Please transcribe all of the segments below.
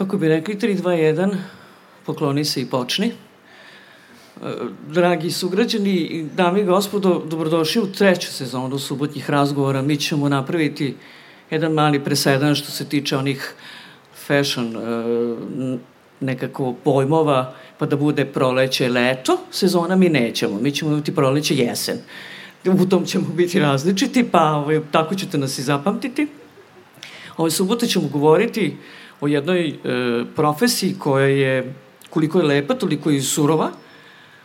kako bi rekli, 3, 2, 1, pokloni se i počni. Dragi sugrađani, dame i gospodo, dobrodošli u treću sezonu subotnjih razgovora. Mi ćemo napraviti jedan mali presedan što se tiče onih fashion nekako pojmova, pa da bude proleće, leto, sezona mi nećemo. Mi ćemo imati proleće, jesen. U tom ćemo biti različiti, pa ovaj, tako ćete nas i zapamtiti. Ove subote ćemo govoriti o jednoj e, profesiji koja je, koliko je lepa, toliko i surova,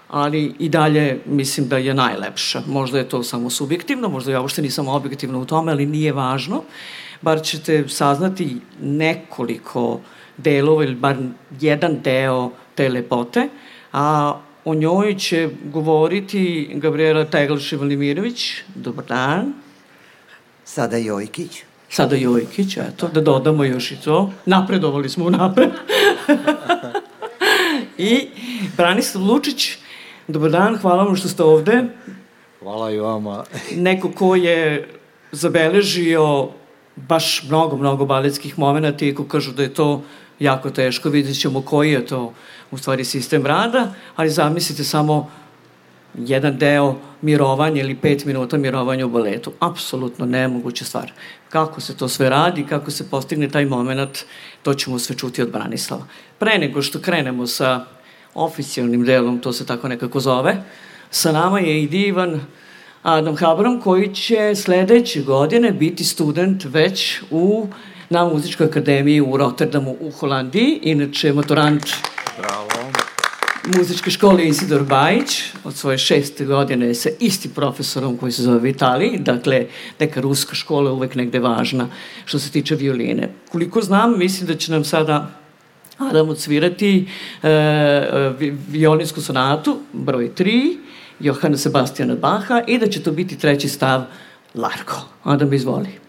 ali i dalje mislim da je najlepša. Možda je to samo subjektivno, možda ja uopšte nisam objektivno u tome, ali nije važno. Bar ćete saznati nekoliko delova ili bar jedan deo te lepote, a o njoj će govoriti Gabriela Teglaš-Ivanimirović. Dobar dan. Sada Jojkić. Sada Jojkić, eto, da dodamo još i to. Napredovali smo u napred. I Branislav Lučić, dobar dan, hvala vam što ste ovde. Hvala i vama. Neko ko je zabeležio baš mnogo, mnogo baletskih momenta i ko kažu da je to jako teško, vidjet ćemo koji je to u stvari sistem rada, ali zamislite samo jedan deo mirovanja ili pet minuta mirovanja u baletu. Apsolutno nemoguća stvar. Kako se to sve radi, kako se postigne taj moment, to ćemo sve čuti od Branislava. Pre nego što krenemo sa oficijalnim delom, to se tako nekako zove, sa nama je i divan Adam Habram koji će sledeće godine biti student već u na muzičkoj akademiji u Rotterdamu u Holandiji, inače maturant Bravo. Muzičke škole Isidor Bajić od svoje šeste godine sa istim profesorom koji se zove Vitali, dakle neka ruska škola uvek negde važna što se tiče violine. Koliko znam, mislim da će nam sada Adam odsvirati e, e, violinsku sonatu, broj 3, Johana Sebastijana Baha i da će to biti treći stav Larko. Adam, izvoli.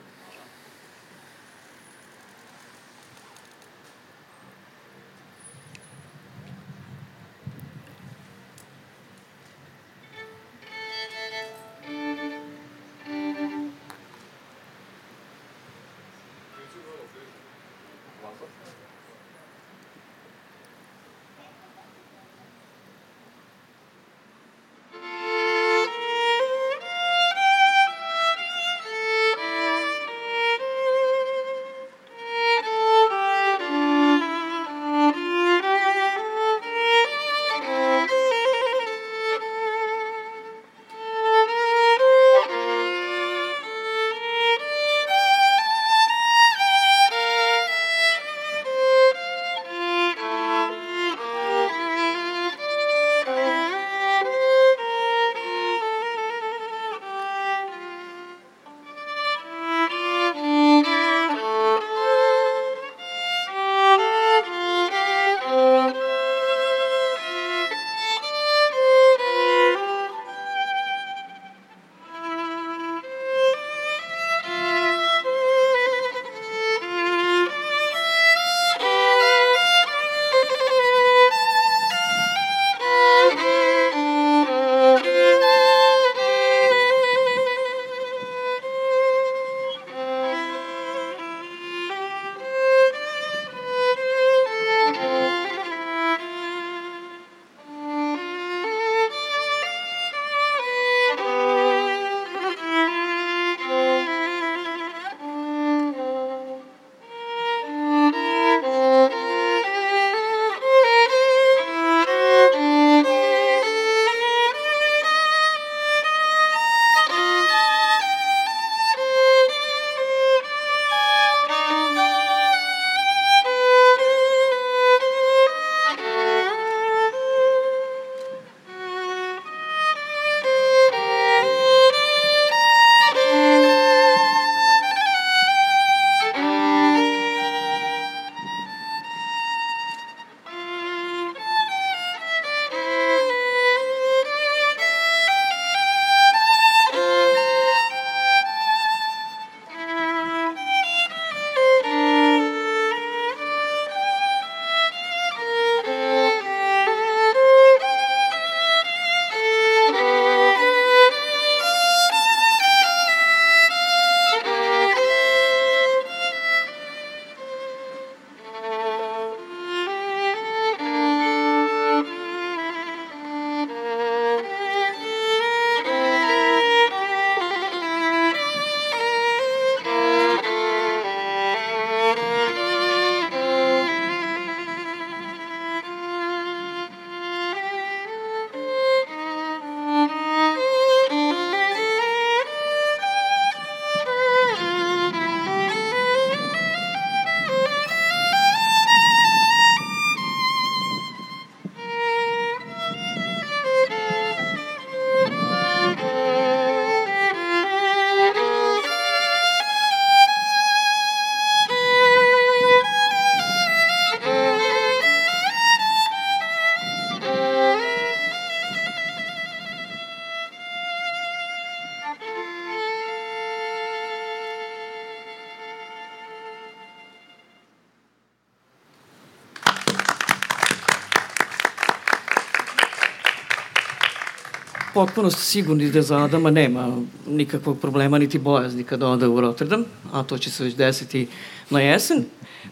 Potpuno sigurni da za Adama nema nikakvog problema niti bojazni kada ode u Rotterdam, a to će se već desiti na jesen.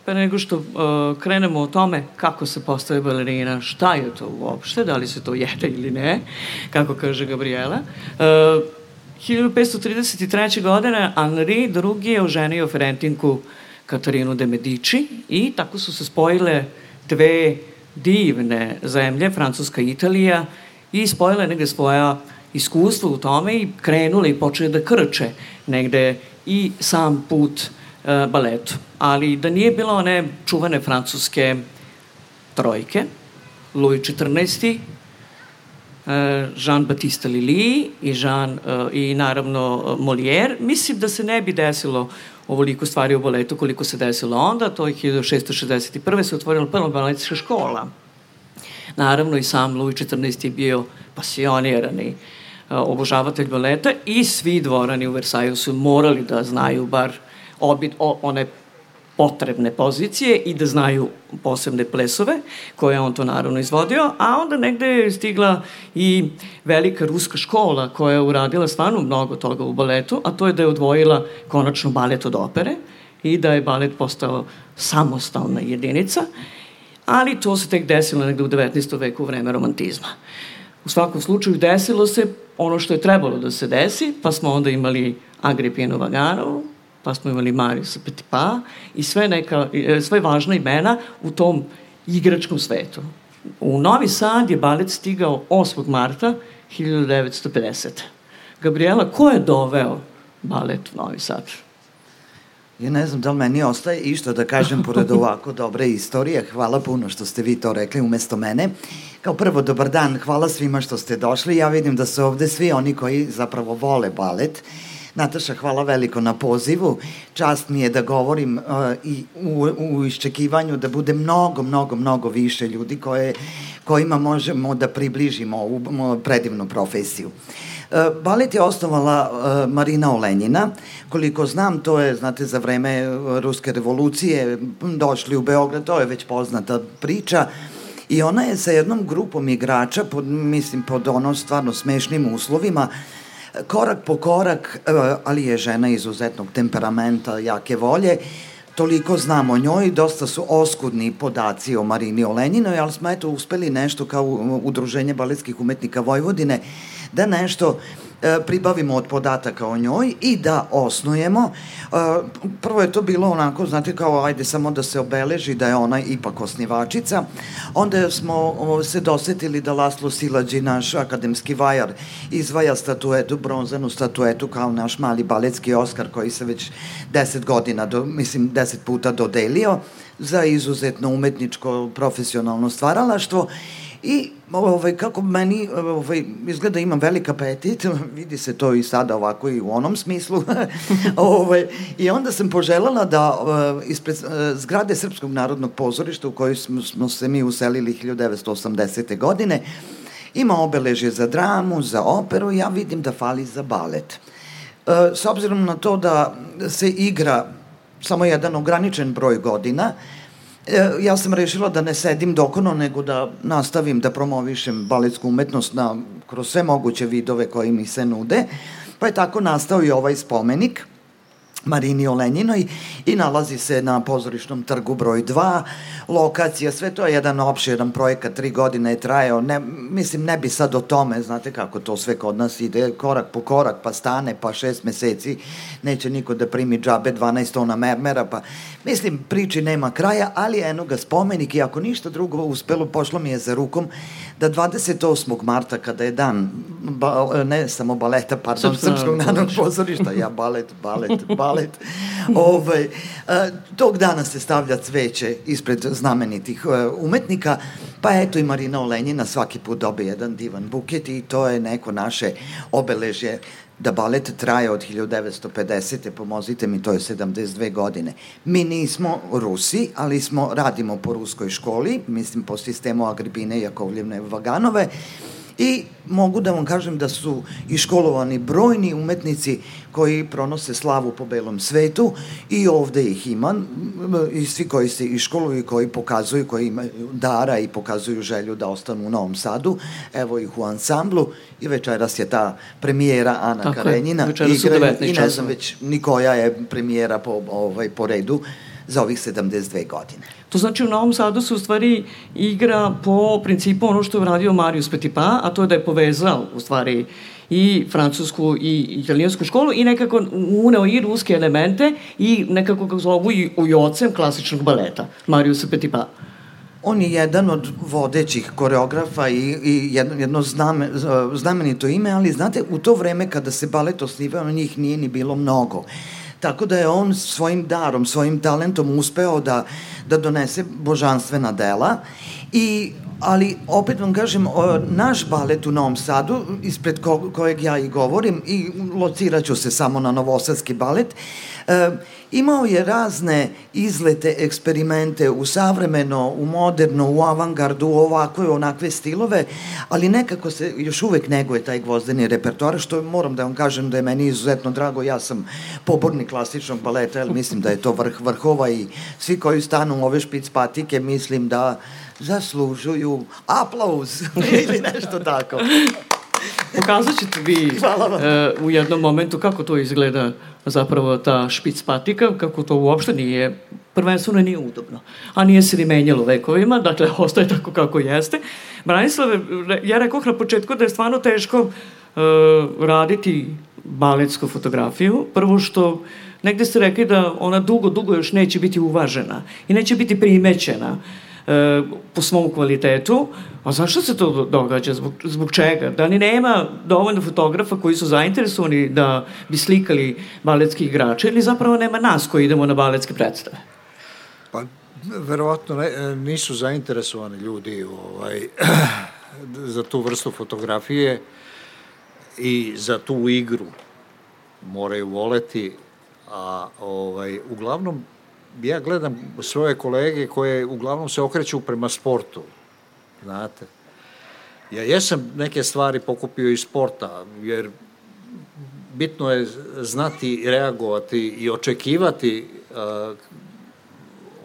Pa nego što uh, krenemo o tome kako se postaje balerina, šta je to uopšte, da li se to jede ili ne, kako kaže Gabriela. Uh, 1533. godine Henri II. je oženio Ferentinku Katarinu de Medici i tako su se spojile dve divne zemlje, Francuska i Italija, i spojile negde svoja iskustva u tome i krenule i počele da krče negde i sam put e, baletu. Ali da nije bilo one čuvane francuske trojke, Louis XIV, e, Jean-Baptiste Lili i, Jean, e, i naravno Molière, mislim da se ne bi desilo ovoliko stvari u baletu koliko se desilo onda, to je 1661. se otvorila prva baletska škola. Naravno i sam Louis XIV je bio pasionirani uh, obožavatelj baleta i svi dvorani u Versaju su morali da znaju bar obit, o, one potrebne pozicije i da znaju posebne plesove koje on to naravno izvodio, a onda negde je stigla i velika ruska škola koja je uradila stvarno mnogo toga u baletu, a to je da je odvojila konačno balet od opere i da je balet postao samostalna jedinica, ali to se tek desilo negde u 19. veku u vreme romantizma. U svakom slučaju desilo se ono što je trebalo da se desi, pa smo onda imali Agripinu Vaganovu, pa smo imali Mariusa Petipa i sve, neka, e, sve važna imena u tom igračkom svetu. U Novi Sad je balet stigao 8. marta 1950. Gabriela, ko je doveo balet u Novi Sad? Ja ne znam da li meni ostaje išto da kažem pored ovako dobre istorije. Hvala puno što ste vi to rekli umesto mene. Kao prvo, dobar dan, hvala svima što ste došli. Ja vidim da su ovde svi oni koji zapravo vole balet. Nataša, hvala veliko na pozivu. Čast mi je da govorim uh, i u, u iščekivanju da bude mnogo, mnogo, mnogo više ljudi koje, kojima možemo da približimo ovu predivnu profesiju. Uh, balet je osnovala uh, Marina Olenjina. Koliko znam, to je, znate, za vreme Ruske revolucije došli u Beograd, to je već poznata priča. I ona je sa jednom grupom igrača, pod, mislim, pod ono stvarno smešnim uslovima, korak po korak, e, ali je žena izuzetnog temperamenta, jake volje, toliko znamo o njoj, dosta su oskudni podaci o Marini Olenjinoj, ali smo eto uspeli nešto kao Udruženje baletskih umetnika Vojvodine da nešto pribavimo od podataka o njoj i da osnujemo. E, prvo je to bilo onako, znate, kao ajde samo da se obeleži da je ona ipak osnivačica. Onda smo se dosetili da Laslo Silađi, naš akademski vajar, izvaja statuetu, bronzanu statuetu kao naš mali baletski Oskar koji se već deset godina, do, mislim deset puta dodelio za izuzetno umetničko profesionalno stvaralaštvo I ovaj, kako meni ovaj, izgleda imam velik apetit, vidi se to i sada ovako i u onom smislu. ovaj, I onda sam poželjala da uh, ispred uh, zgrade Srpskog narodnog pozorišta u kojoj smo, smo se mi uselili 1980. godine, ima obeležje za dramu, za operu, ja vidim da fali za balet. Uh, s obzirom na to da se igra samo jedan ograničen broj godina, ja sam rešila da ne sedim dokono, nego da nastavim da promovišem baletsku umetnost na, kroz sve moguće vidove koji mi se nude. Pa je tako nastao i ovaj spomenik Marini Olenjinoj i nalazi se na pozorišnom trgu broj 2, lokacija, sve to je jedan opširan projekat, tri godine je trajao, ne, mislim ne bi sad o tome, znate kako to sve kod nas ide, korak po korak, pa stane, pa šest meseci, neće niko da primi džabe 12 tona mermera, pa mislim priči nema kraja, ali eno ga spomenik i ako ništa drugo uspelo, pošlo mi je za rukom da 28. marta kada je dan ba, ne samo baleta, pardon, Srpskog narodnog pozorišta, ja balet, balet, balet, ovaj, a, tog dana se stavlja cveće ispred znamenitih a, umetnika, pa eto i Marina Olenjina svaki put dobije jedan divan buket i to je neko naše obeležje da balet traje od 1950. pomozite mi, to je 72 godine. Mi nismo Rusi, ali smo, radimo po ruskoj školi, mislim po sistemu Agripine Jakovljevne Vaganove, I mogu da vam kažem da su iškolovani brojni umetnici koji pronose slavu po belom svetu i ovde ih ima i svi koji se iškoluju i koji pokazuju, koji imaju dara i pokazuju želju da ostanu u Novom Sadu. Evo ih u ansamblu i večeras je ta premijera Ana Tako Karenjina. je, večeras su 19 I ne znam već ni koja je premijera po, ovaj, po redu za ovih 72 godine. To znači u Novom Sadu se u stvari igra po principu ono što je uradio Marius Petipa, a to je da je povezao u stvari i francusku i italijansku školu i nekako uneo i ruske elemente i nekako kako zovu i ujocem klasičnog baleta Mariusa Petipa. On je jedan od vodećih koreografa i, i jedno, jedno zname, znamenito ime, ali znate, u to vreme kada se balet osnivao, njih nije ni bilo mnogo. Tako da je on svojim darom, svojim talentom uspeo da, da donese božanstvena dela i ali opet vam kažem, naš balet u Novom Sadu, ispred ko, kojeg ja i govorim, i lociraću se samo na novosadski balet, e, imao je razne izlete, eksperimente u savremeno, u moderno, u avangardu, u ovakve, onakve stilove, ali nekako se još uvek neguje taj gvozdeni repertoar, što moram da vam kažem da je meni izuzetno drago, ja sam pobornik klasičnog baleta, jer mislim da je to vrh vrhova i svi koji stanu u ove špic patike, mislim da zaslužuju aplauz ili nešto tako. Pokazat ćete vi e, u jednom momentu kako to izgleda zapravo ta špic patika, kako to uopšte nije, prvenstveno nije udobno, a nije se ni menjalo vekovima, dakle ostaje tako kako jeste. Branislave, ja rekoh na početku da je stvarno teško e, raditi baletsku fotografiju, prvo što negde ste rekli da ona dugo, dugo još neće biti uvažena i neće biti primećena e, po svom kvalitetu. A zašto se to događa? Zbog, zbog čega? Da li nema dovoljno fotografa koji su zainteresovani da bi slikali baletski igrače ili zapravo nema nas koji idemo na baletske predstave? Pa, verovatno ne, nisu zainteresovani ljudi ovaj, za tu vrstu fotografije i za tu igru. Moraju voleti, a ovaj, uglavnom ja gledam svoje kolege koje uglavnom se okreću prema sportu, znate. Ja jesam neke stvari pokupio iz sporta, jer bitno je znati reagovati i očekivati uh,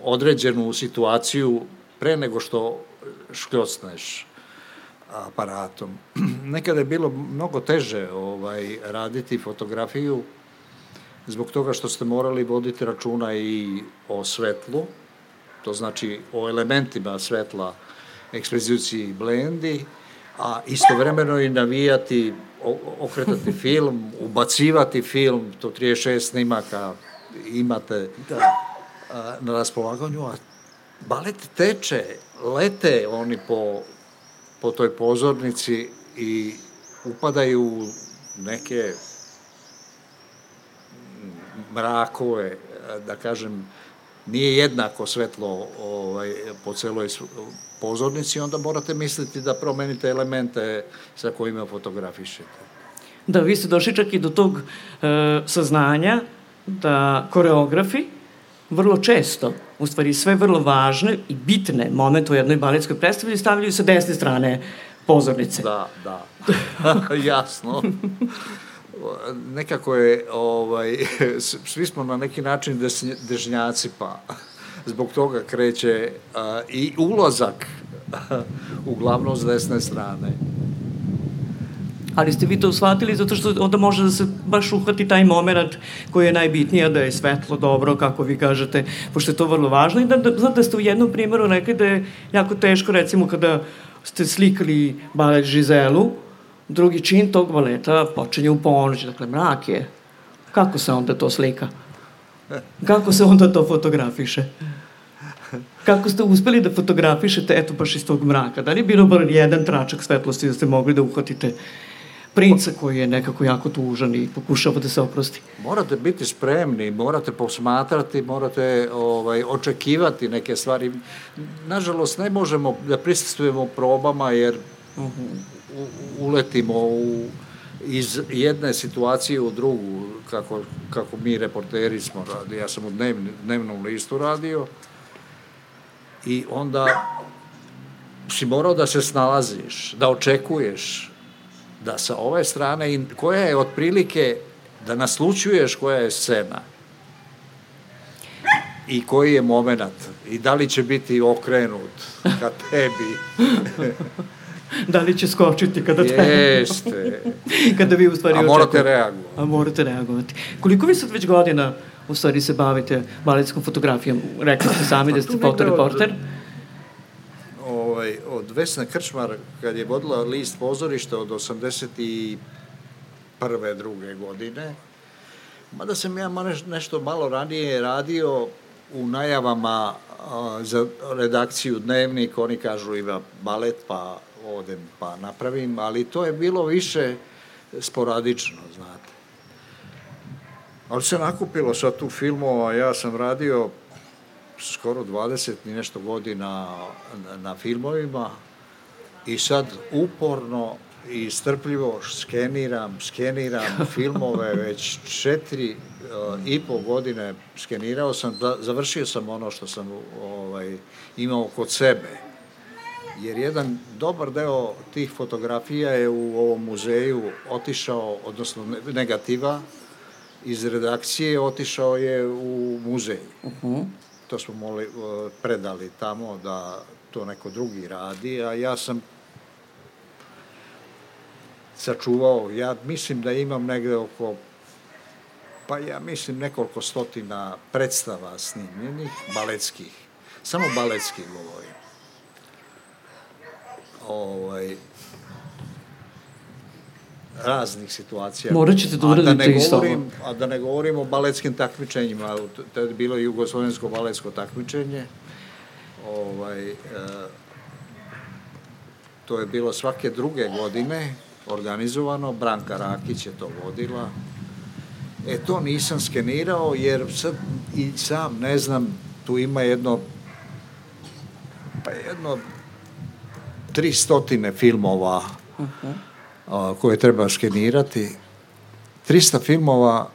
određenu situaciju pre nego što škljocneš aparatom. Nekada je bilo mnogo teže ovaj, raditi fotografiju zbog toga što ste morali voditi računa i o svetlu, to znači o elementima svetla, ekspoziciji i blendi, a istovremeno i navijati, okretati film, ubacivati film, to 36 snimaka imate da. na raspolaganju, a balet teče, lete oni po, po toj pozornici i upadaju u neke mrakove, da kažem, nije jednako svetlo ovaj, po celoj pozornici, onda morate misliti da promenite elemente sa kojima fotografišete. Da, vi ste došli čak i do tog e, saznanja da koreografi vrlo često, u stvari sve vrlo važne i bitne momente u jednoj baletskoj predstavi stavljaju sa desne strane pozornice. Da, da, jasno nekako je, ovaj, svi smo na neki način dežnjaci, pa zbog toga kreće a, i ulazak uglavnom s desne strane. Ali ste vi to shvatili zato što onda može da se baš uhvati taj moment koji je najbitnija, da je svetlo dobro, kako vi kažete, pošto je to vrlo važno. I da, da, znate da ste u jednom primjeru rekli da je jako teško, recimo, kada ste slikali balet Žizelu, drugi čin tog baleta počinje u ponoć, dakle mrak je. Kako se onda to slika? Kako se onda to fotografiše? Kako ste uspeli da fotografišete, eto baš iz tog mraka? Da li je bilo bar jedan tračak svetlosti da ste mogli da uhvatite princa koji je nekako jako tužan i pokušava da se oprosti? Morate biti spremni, morate posmatrati, morate ovaj, očekivati neke stvari. Nažalost, ne možemo da prisustujemo probama jer uh -huh uletimo u, iz jedne situacije u drugu, kako, kako mi reporteri smo radili. Ja sam u dnevni, dnevnom listu radio i onda si morao da se snalaziš, da očekuješ da sa ove strane, koja je otprilike da naslučuješ koja je scena i koji je moment i da li će biti okrenut ka tebi. da li će skočiti kada treba. Jeste. kada vi u stvari A morate reagovati. A morate reagovati. Koliko vi sad već godina u stvari se bavite baletskom fotografijom? Rekli ste sami da ste pa fotoreporter. Ovaj, od Vesne Krčmar, kad je vodila list pozorišta od 81. druge godine, mada sam ja nešto malo ranije radio u najavama a, za redakciju Dnevnik, oni kažu ima balet, pa odem pa napravim, ali to je bilo više sporadično, znate. Ali se nakupilo sa tu filmova, ja sam radio skoro 20 i nešto godina na, na filmovima i sad uporno i strpljivo skeniram, skeniram filmove već četiri uh, i pol godine skenirao sam, završio sam ono što sam ovaj, imao kod sebe. Jer jedan dobar deo tih fotografija je u ovom muzeju otišao, odnosno negativa, iz redakcije otišao je u muzej. Uh -huh. To smo moli, uh, predali tamo da to neko drugi radi, a ja sam sačuvao. Ja mislim da imam negde oko, pa ja mislim nekoliko stotina predstava snimljenih, baletskih. Samo baletskih govorim. Ovaj, raznih situacija. Morat ćete da uradite isto ovo. A da ne govorim o baletskim takmičenjima, to je bilo jugoslovensko baletsko takmičenje. Ovaj, e, to je bilo svake druge godine, organizovano, Branka Rakić je to vodila. E, to nisam skenirao, jer sad i sam ne znam, tu ima jedno, pa jedno tri stotine filmova uh -huh. a, koje treba skenirati. 300 filmova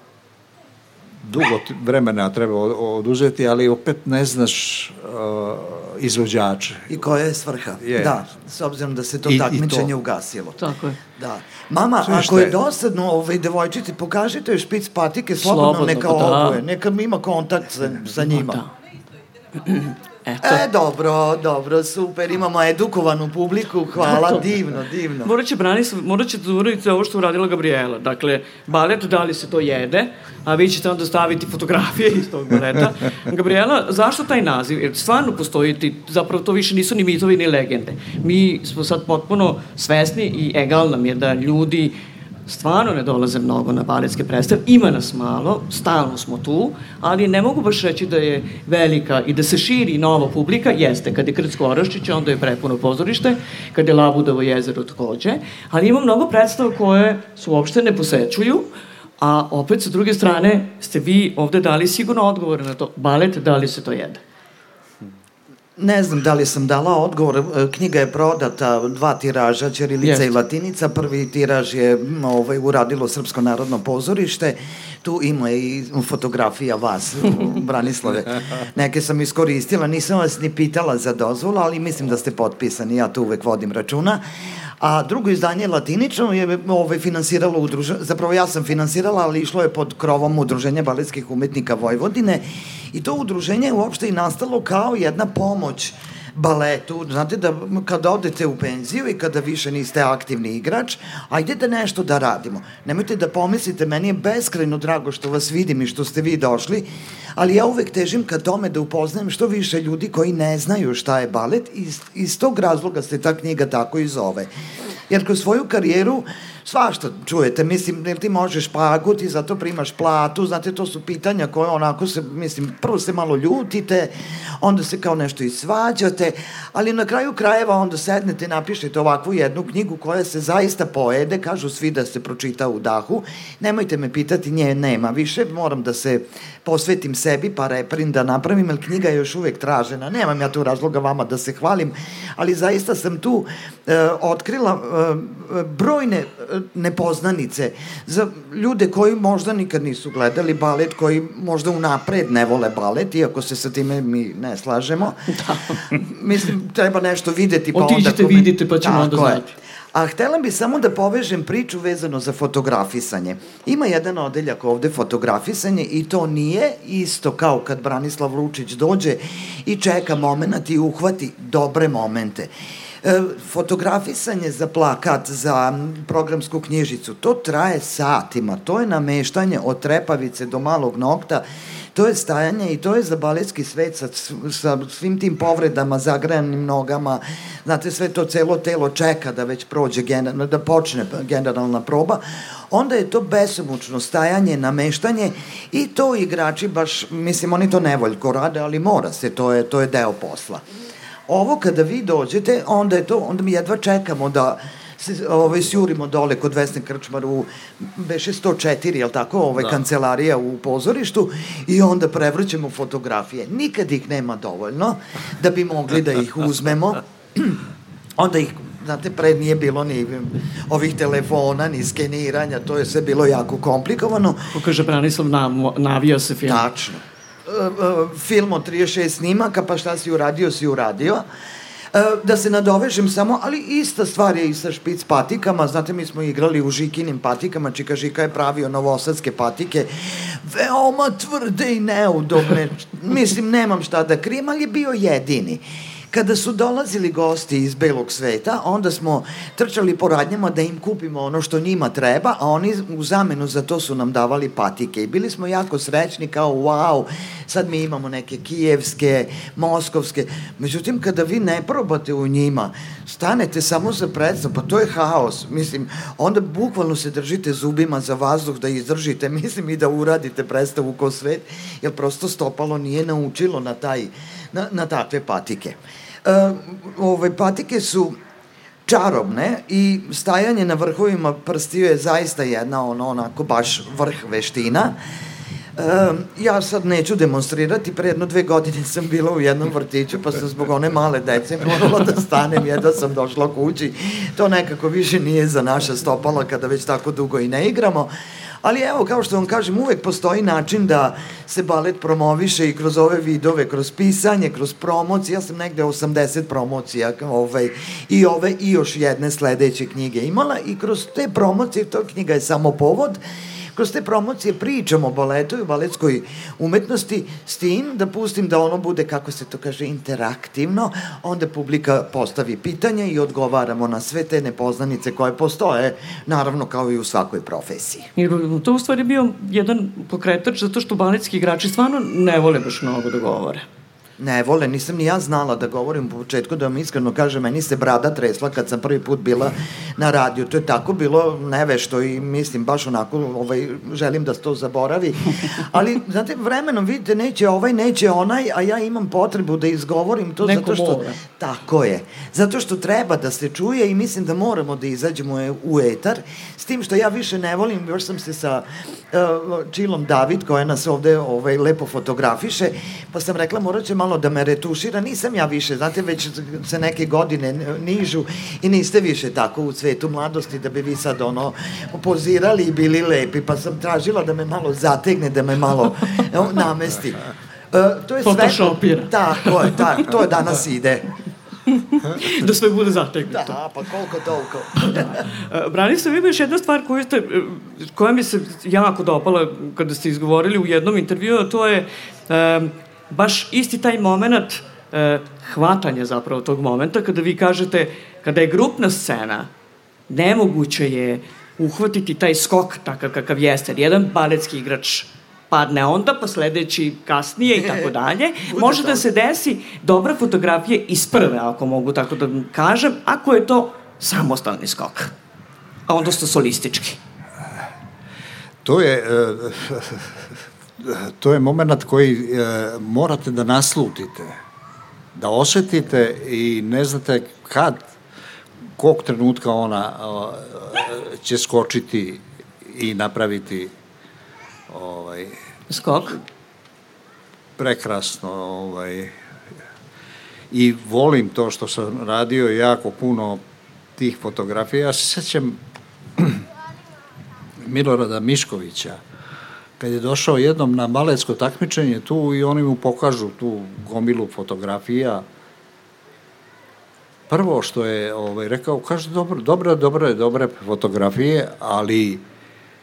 dugo vremena treba oduzeti, ali opet ne znaš uh, izvođače. I koja je svrha. Je. Da, s obzirom da se to I, takmičenje i to. ugasilo. Tako je. Da. Mama, Sve ako je dosadno ovaj, devojčici, pokažite joj špic patike, slobodno, slobodno neka da. obuje, neka ima kontakt sa, sa njima. Da. Eto. E, dobro, dobro, super, imamo edukovanu publiku, hvala, Eto. divno, divno. Morat će, Branis, morat da uraditi ovo što uradila Gabriela. Dakle, balet, da li se to jede, a vi ćete onda staviti fotografije iz tog baleta. Gabriela, zašto taj naziv? Jer stvarno postoji, ti, zapravo to više nisu ni mitovi ni legende. Mi smo sad potpuno svesni i egal nam je da ljudi stvarno ne dolaze mnogo na baletske predstave, ima nas malo, stalno smo tu, ali ne mogu baš reći da je velika i da se širi nova publika, jeste, kad je Krcko Oraščić, onda je prepuno pozorište, kad je Labudovo jezero takođe, ali ima mnogo predstava koje su uopšte ne posećuju, a opet sa druge strane ste vi ovde dali sigurno odgovore na to, balet, da li se to jede? Ne znam da li sam dala odgovor, e, knjiga je prodata, dva tiraža, Ćirilica yes. i Latinica, prvi tiraž je ovaj, uradilo Srpsko narodno pozorište, tu ima i fotografija vas, Branislave. Neke sam iskoristila, nisam vas ni pitala za dozvolu, ali mislim da ste potpisani, ja to uvek vodim računa. A drugo izdanje latinično je ovaj, finansiralo udruženje, zapravo ja sam finansirala, ali išlo je pod krovom Udruženja baletskih umetnika Vojvodine i to udruženje je uopšte i nastalo kao jedna pomoć baletu, znate da kada odete u penziju i kada više niste aktivni igrač, ajde da nešto da radimo. Nemojte da pomislite, meni je beskrajno drago što vas vidim i što ste vi došli, ali ja uvek težim ka tome da upoznajem što više ljudi koji ne znaju šta je balet i iz, iz tog razloga se ta knjiga tako i zove. Jer kroz svoju karijeru svašta čujete, mislim, jer ti možeš pagut i zato primaš platu, znate, to su pitanja koje onako se, mislim, prvo se malo ljutite, onda se kao nešto i svađate, ali na kraju krajeva onda sednete napišete ovakvu jednu knjigu koja se zaista pojede, kažu svi da se pročita u dahu, nemojte me pitati, nje nema više, moram da se posvetim sebi, pa reprin da napravim, jer knjiga je još uvek tražena, nemam ja tu razloga vama da se hvalim, ali zaista sam tu e, otkrila e, brojne nepoznanice, za ljude koji možda nikad nisu gledali balet, koji možda unapred ne vole balet, iako se sa time mi ne slažemo. Da. Mislim, treba nešto videti pa Otiđite, onda... Otiđite, vidite, pa ćemo onda znati. Je. A htela bi samo da povežem priču vezano za fotografisanje. Ima jedan odeljak ovde fotografisanje i to nije isto kao kad Branislav Lučić dođe i čeka moment i uhvati dobre momente. E, fotografisanje za plakat, za programsku knjižicu, to traje satima, to je nameštanje od trepavice do malog nokta. To je stajanje i to je za baletski svet sa, sa svim tim povredama, zagrajanim nogama, znate, sve to celo telo čeka da već prođe, da počne generalna proba, onda je to besomučno stajanje, nameštanje i to igrači baš, mislim, oni to nevoljko rade, ali mora se, to je, to je deo posla. Ovo kada vi dođete, onda je to, onda mi jedva čekamo da se ovaj, sjurimo dole kod Vesne Krčmar u beše 104, jel tako, ovaj, da. kancelarija u pozorištu i onda prevrćemo fotografije. Nikad ih nema dovoljno da bi mogli da ih uzmemo. onda ih znate, pre nije bilo ni ovih telefona, ni skeniranja, to je sve bilo jako komplikovano. Ko kaže Branislav, navija se film. Tačno. Film od 36 snimaka, pa šta si uradio, si uradio. E, da se nadovežem samo, ali ista stvar je i sa špic patikama, znate mi smo igrali u Žikinim patikama, Čika Žika je pravio novosadske patike, veoma tvrde i neudobne, mislim nemam šta da krijem, ali je bio jedini. Kada su dolazili gosti iz belog sveta, onda smo trčali po radnjama da im kupimo ono što njima treba, a oni u zamenu za to su nam davali patike. I bili smo jako srećni kao wow, sad mi imamo neke kijevske, moskovske. Međutim, kada vi ne probate u njima, stanete samo za predstav, pa to je haos. Mislim, onda bukvalno se držite zubima za vazduh da izdržite, mislim i da uradite predstavu ko svet, jer prosto stopalo nije naučilo na taj na, na takve patike. Uh, ove patike su čarobne i stajanje na vrhovima prstiju je zaista jedna ono onako baš vrh veština. Um, ja sad neću demonstrirati, pre jedno dve godine sam bila u jednom vrtiću, pa sam zbog one male dece morala da stanem, jedva sam došla kući. To nekako više nije za naša stopala kada već tako dugo i ne igramo. Ali evo, kao što vam kažem, uvek postoji način da se balet promoviše i kroz ove vidove, kroz pisanje, kroz promocije. Ja sam negde 80 promocija ovaj, i ove i još jedne sledeće knjige imala i kroz te promocije, to knjiga je samo povod, kroz te promocije pričam o baletu i o baletskoj umetnosti s tim da pustim da ono bude, kako se to kaže, interaktivno, onda publika postavi pitanja i odgovaramo na sve te nepoznanice koje postoje, naravno kao i u svakoj profesiji. I to u stvari bio jedan pokretač zato što baletski igrači stvarno ne vole baš mnogo da govore ne vole, nisam ni ja znala da govorim u početku, da vam iskreno kažem, meni se brada tresla kad sam prvi put bila na radiju, to je tako bilo nevešto i mislim baš onako, ovaj, želim da se to zaboravi, ali znate, vremenom vidite, neće ovaj, neće onaj, a ja imam potrebu da izgovorim to Neko zato što, mora. tako je, zato što treba da se čuje i mislim da moramo da izađemo u etar, s tim što ja više ne volim, još sam se sa uh, Čilom David, koja nas ovde ovaj, lepo fotografiše, pa sam rekla, morat će malo da me retušira, nisam ja više, znate, već se neke godine nižu i niste više tako u cvetu mladosti da bi vi sad ono pozirali i bili lepi, pa sam tražila da me malo zategne, da me malo namesti. Uh, to je Photoshopira. Sve, tako je, tako, to je danas ide. da sve bude zategnuto. Da, pa koliko toliko. E, Branislav, ima još jedna stvar koju ste, koja mi se jako dopala kada ste izgovorili u jednom intervju, to je um, baš isti taj moment e, hvatanja zapravo tog momenta kada vi kažete, kada je grupna scena, nemoguće je uhvatiti taj skok takav kakav jeste. Jedan baletski igrač padne onda, pa sledeći kasnije i tako dalje. Može da se desi dobra fotografija iz prve, ako mogu tako da kažem, ako je to samostalni skok. A onda ste solistički. To je... Uh, to je moment koji e, morate da naslutite, da osetite i ne znate kad, kog trenutka ona e, će skočiti i napraviti ovaj, skok prekrasno ovaj, i volim to što sam radio jako puno tih fotografija. Ja se sećam Milorada Miškovića, kad je došao jednom na baletsko takmičenje tu i oni mu pokažu tu gomilu fotografija, prvo što je ovaj, rekao, kaže, dobro, dobro, dobro, dobre fotografije, ali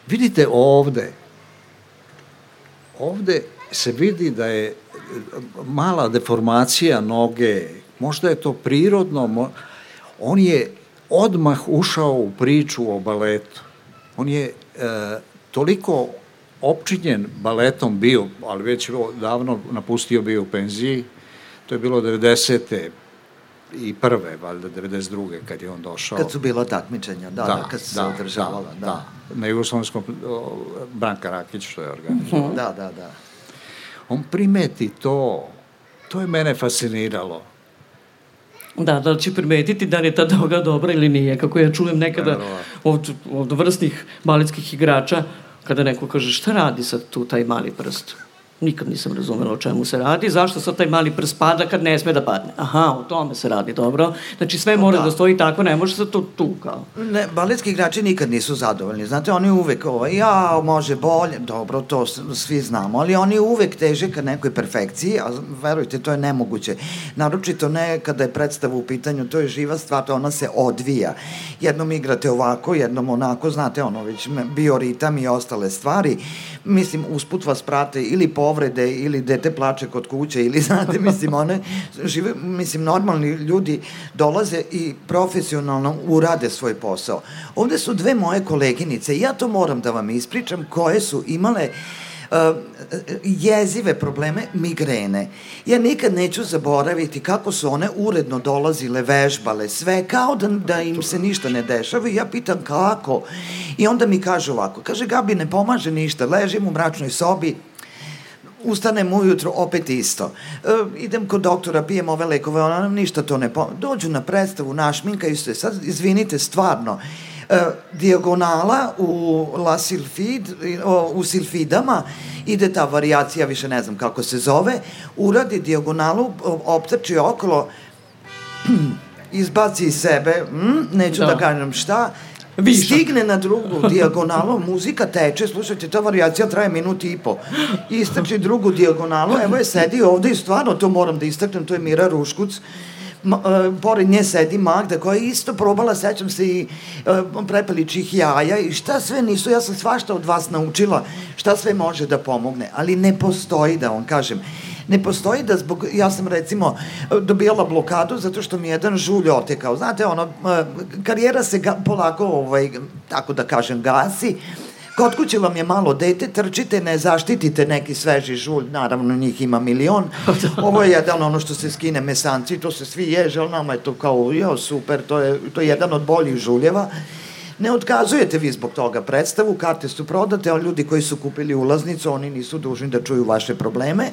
vidite ovde, ovde se vidi da je mala deformacija noge, možda je to prirodno, on je odmah ušao u priču o baletu. On je e, toliko opčinjen baletom bio, ali već davno napustio bio u penziji, to je bilo 90 i prve, valjda 92. kad je on došao. Kad su bilo takmičenja, da, da, da kad su da, se održavala. Da, da. da. Na Jugoslovenskom Branka Rakić što je organizovao. Uh -huh. Da, da, da. On primeti to, to je mene fasciniralo. Da, da li će primetiti da li je ta droga dobra ili nije, kako ja čujem nekada od, od vrstnih baletskih igrača, kada neko kaže šta radi sad tu taj mali prst? Nikad nisam razumela o čemu se radi. Zašto sad taj mali prst pada kad ne sme da padne? Aha, o tome se radi, dobro. Znači sve mora da, da stoji tako, ne može se to tu kao. Ne, baletski igrači nikad nisu zadovoljni. Znate, oni uvek, ovo, ja, može bolje, dobro, to svi znamo, ali oni uvek teže ka nekoj perfekciji, a verujte, to je nemoguće. Naročito ne kada je predstava u pitanju, to je živa stvar, to ona se odvija. Jednom igrate ovako, jednom onako, znate, ono, već bioritam i ostale stvari. Mislim, usput vas prate ili po povrede ili dete plače kod kuće ili znate, mislim, one žive, mislim, normalni ljudi dolaze i profesionalno urade svoj posao. Ovde su dve moje koleginice, ja to moram da vam ispričam, koje su imale uh, jezive probleme migrene. Ja nikad neću zaboraviti kako su one uredno dolazile, vežbale, sve, kao da, da im se ništa ne dešava i ja pitam kako. I onda mi kaže ovako, kaže Gabi ne pomaže ništa, ležim u mračnoj sobi, ustanem ujutro, opet isto. E, idem kod doktora, pijem ove lekove, ona nam ništa to ne pomoći. Dođu na predstavu, našminkaju se, sad izvinite, stvarno, dijagonala u La Silfid, u Silfidama, ide ta variacija, više ne znam kako se zove, uradi dijagonalu, optrči okolo, izbaci iz sebe, mm, neću da, da kažem šta, Višak. Stigne na drugu dijagonalu, muzika teče, slušajte, ta variacija traje minut i po. Istrči drugu dijagonalu, evo je sedi ovde i stvarno to moram da istaknem, to je Mira Ruškuc, pored nje sedi Magda koja je isto probala, sećam se i uh, prepeličih jaja i šta sve nisu, ja sam svašta od vas naučila šta sve može da pomogne, ali ne postoji da vam kažem ne postoji da zbog, ja sam recimo dobijala blokadu zato što mi jedan žulj otekao. Znate, ono, karijera se ga, polako, ovaj, tako da kažem, gasi, Kod kuće vam je malo dete, trčite, ne zaštitite neki sveži žulj, naravno njih ima milion. Ovo je jedan ono što se skine mesanci, to se svi ježe, ali nama je to kao, jo, super, to je, to je jedan od boljih žuljeva. Ne otkazujete vi zbog toga predstavu, karte su prodate, a ljudi koji su kupili ulaznicu, oni nisu dužni da čuju vaše probleme.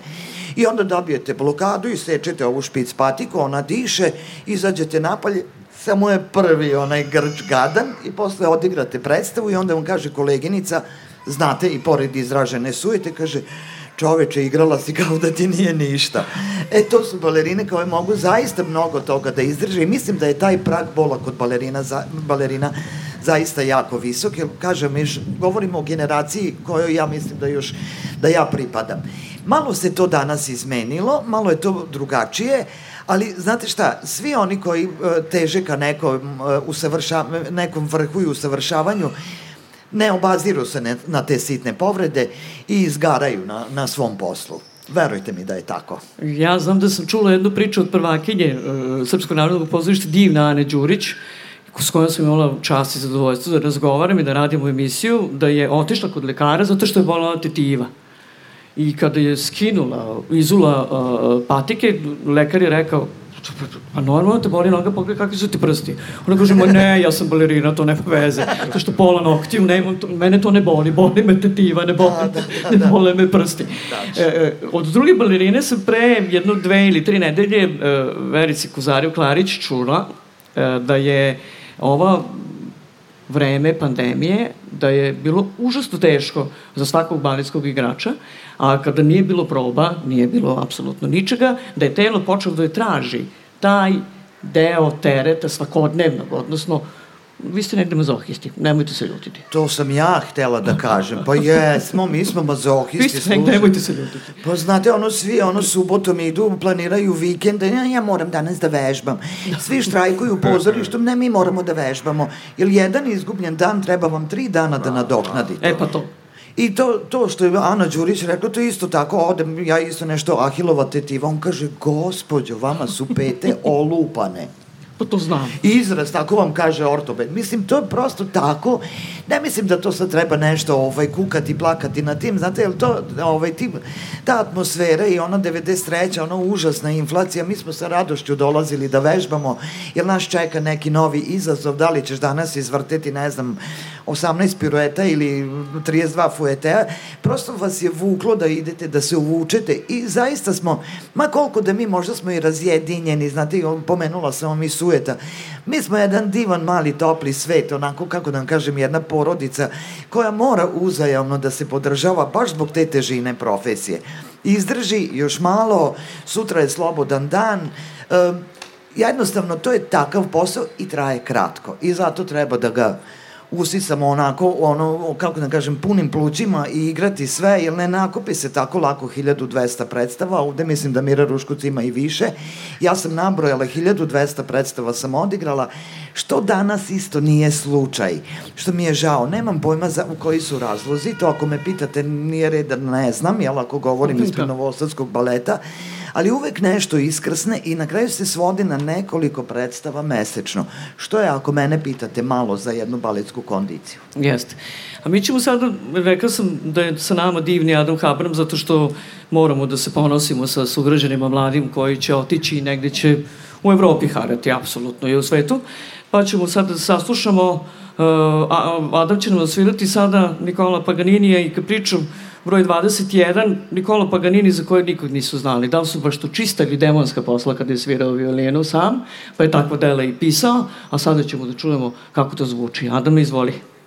I onda dobijete blokadu i sečete ovu špic patiku, ona diše, izađete napolje, samo je prvi onaj grč gadan i posle odigrate predstavu i onda vam kaže koleginica, znate i pored izražene sujete, kaže, čoveče, igrala si kao da ti nije ništa. E, to su balerine koje mogu zaista mnogo toga da izdrže i mislim da je taj prag bola kod balerina, za, balerina zaista jako visok, jer, kažem, mi govorimo o generaciji kojoj ja mislim da još, da ja pripadam. Malo se to danas izmenilo, malo je to drugačije, ali znate šta, svi oni koji uh, teže ka nekom, uh, usavrša, nekom vrhu i usavršavanju, ne obaziru se ne, na te sitne povrede i izgaraju na, na svom poslu. Verujte mi da je tako. Ja znam da sam čula jednu priču od prvakinje uh, Srpskog narodnog pozorišta Divna Ane Đurić, s kojom sam imala čast i zadovoljstvo da razgovaram i da radimo emisiju, da je otišla kod lekara zato što je bolala tetiva. I kada je skinula, izula uh, patike, lekar je rekao, pa normalno te boli noga, pogledaj kakvi su ti prsti. Ona kaže, ma ne, ja sam balerina, to nema veze. To što pola noktiju, ne, to, mene to ne boli, boli me tetiva, ne boli, da, da, da, ne bole me prsti. Da, e, e, od druge balerine sam pre jedno, dve ili tri nedelje e, Verici Kuzariju Klarić čula e, da je ova vreme pandemije, da je bilo užasno teško za svakog baletskog igrača, a kada nije bilo proba, nije bilo apsolutno ničega, da je telo počelo da je traži taj deo tereta svakodnevnog, odnosno vi ste negde mazohisti, nemojte se ljutiti. To sam ja htela da kažem. Pa jesmo, mi smo mazohisti. Vi ste negde, nemojte se ljutiti. Pa znate, ono svi, ono subotom idu, planiraju vikende, ja, ja moram danas da vežbam. Svi štrajkuju u pozorištu, ne, mi moramo da vežbamo. Jer jedan izgubljen dan treba vam tri dana da nadoknadite. E pa to. I to, to što je Ana Đurić rekla, to isto tako, odem, ja isto nešto Ahilova tetiva, on kaže, gospođo, vama su pete olupane. Pa to znam. Izraz, tako vam kaže ortoped. Mislim, to je prosto tako. Ne mislim da to sad treba nešto ovaj, kukati, plakati na tim. Znate, jel to, ovaj, tim, ta atmosfera i ona 93. ona užasna inflacija, mi smo sa radošću dolazili da vežbamo, jer nas čeka neki novi izazov, da li ćeš danas izvrteti, ne znam, 18 pirueta ili 32 fuetea, prosto vas je vuklo da idete, da se uvučete i zaista smo, ma koliko da mi možda smo i razjedinjeni, znate, pomenula sam mi sujeta, mi smo jedan divan, mali, topli svet, onako, kako da vam kažem, jedna porodica koja mora uzajamno da se podržava baš zbog te težine profesije. Izdrži još malo, sutra je slobodan dan, e, jednostavno to je takav posao i traje kratko i zato treba da ga usisamo onako, ono, kako da kažem, punim plućima i igrati sve, jer ne nakupi se tako lako 1200 predstava, ovde mislim da Mira Ruškuc ima i više. Ja sam nabrojala 1200 predstava sam odigrala, što danas isto nije slučaj, što mi je žao. Nemam pojma za, u koji su razlozi, to ako me pitate nije red da ne znam, jel ako govorim ispred Novosadskog baleta, ali uvek nešto iskrsne i na kraju se svodi na nekoliko predstava mesečno, što je, ako mene pitate, malo za jednu baletsku kondiciju. Jeste. A mi ćemo sada, rekao sam da je sa nama divni Adam Habram, zato što moramo da se ponosimo sa sugrađanima mladim koji će otići i negde će u Evropi harati, apsolutno i u svetu. Pa ćemo sada da saslušamo, uh, Adam će nam svirati sada Nikola Paganinija i priču broj 21, Nikola Paganini za koje nikog nisu znali. Da li su baš to čista ili demonska posla kada je svirao violinu sam, pa je takva dela i pisao, a sada ćemo da čujemo kako to zvuči. Adam, izvoli. Música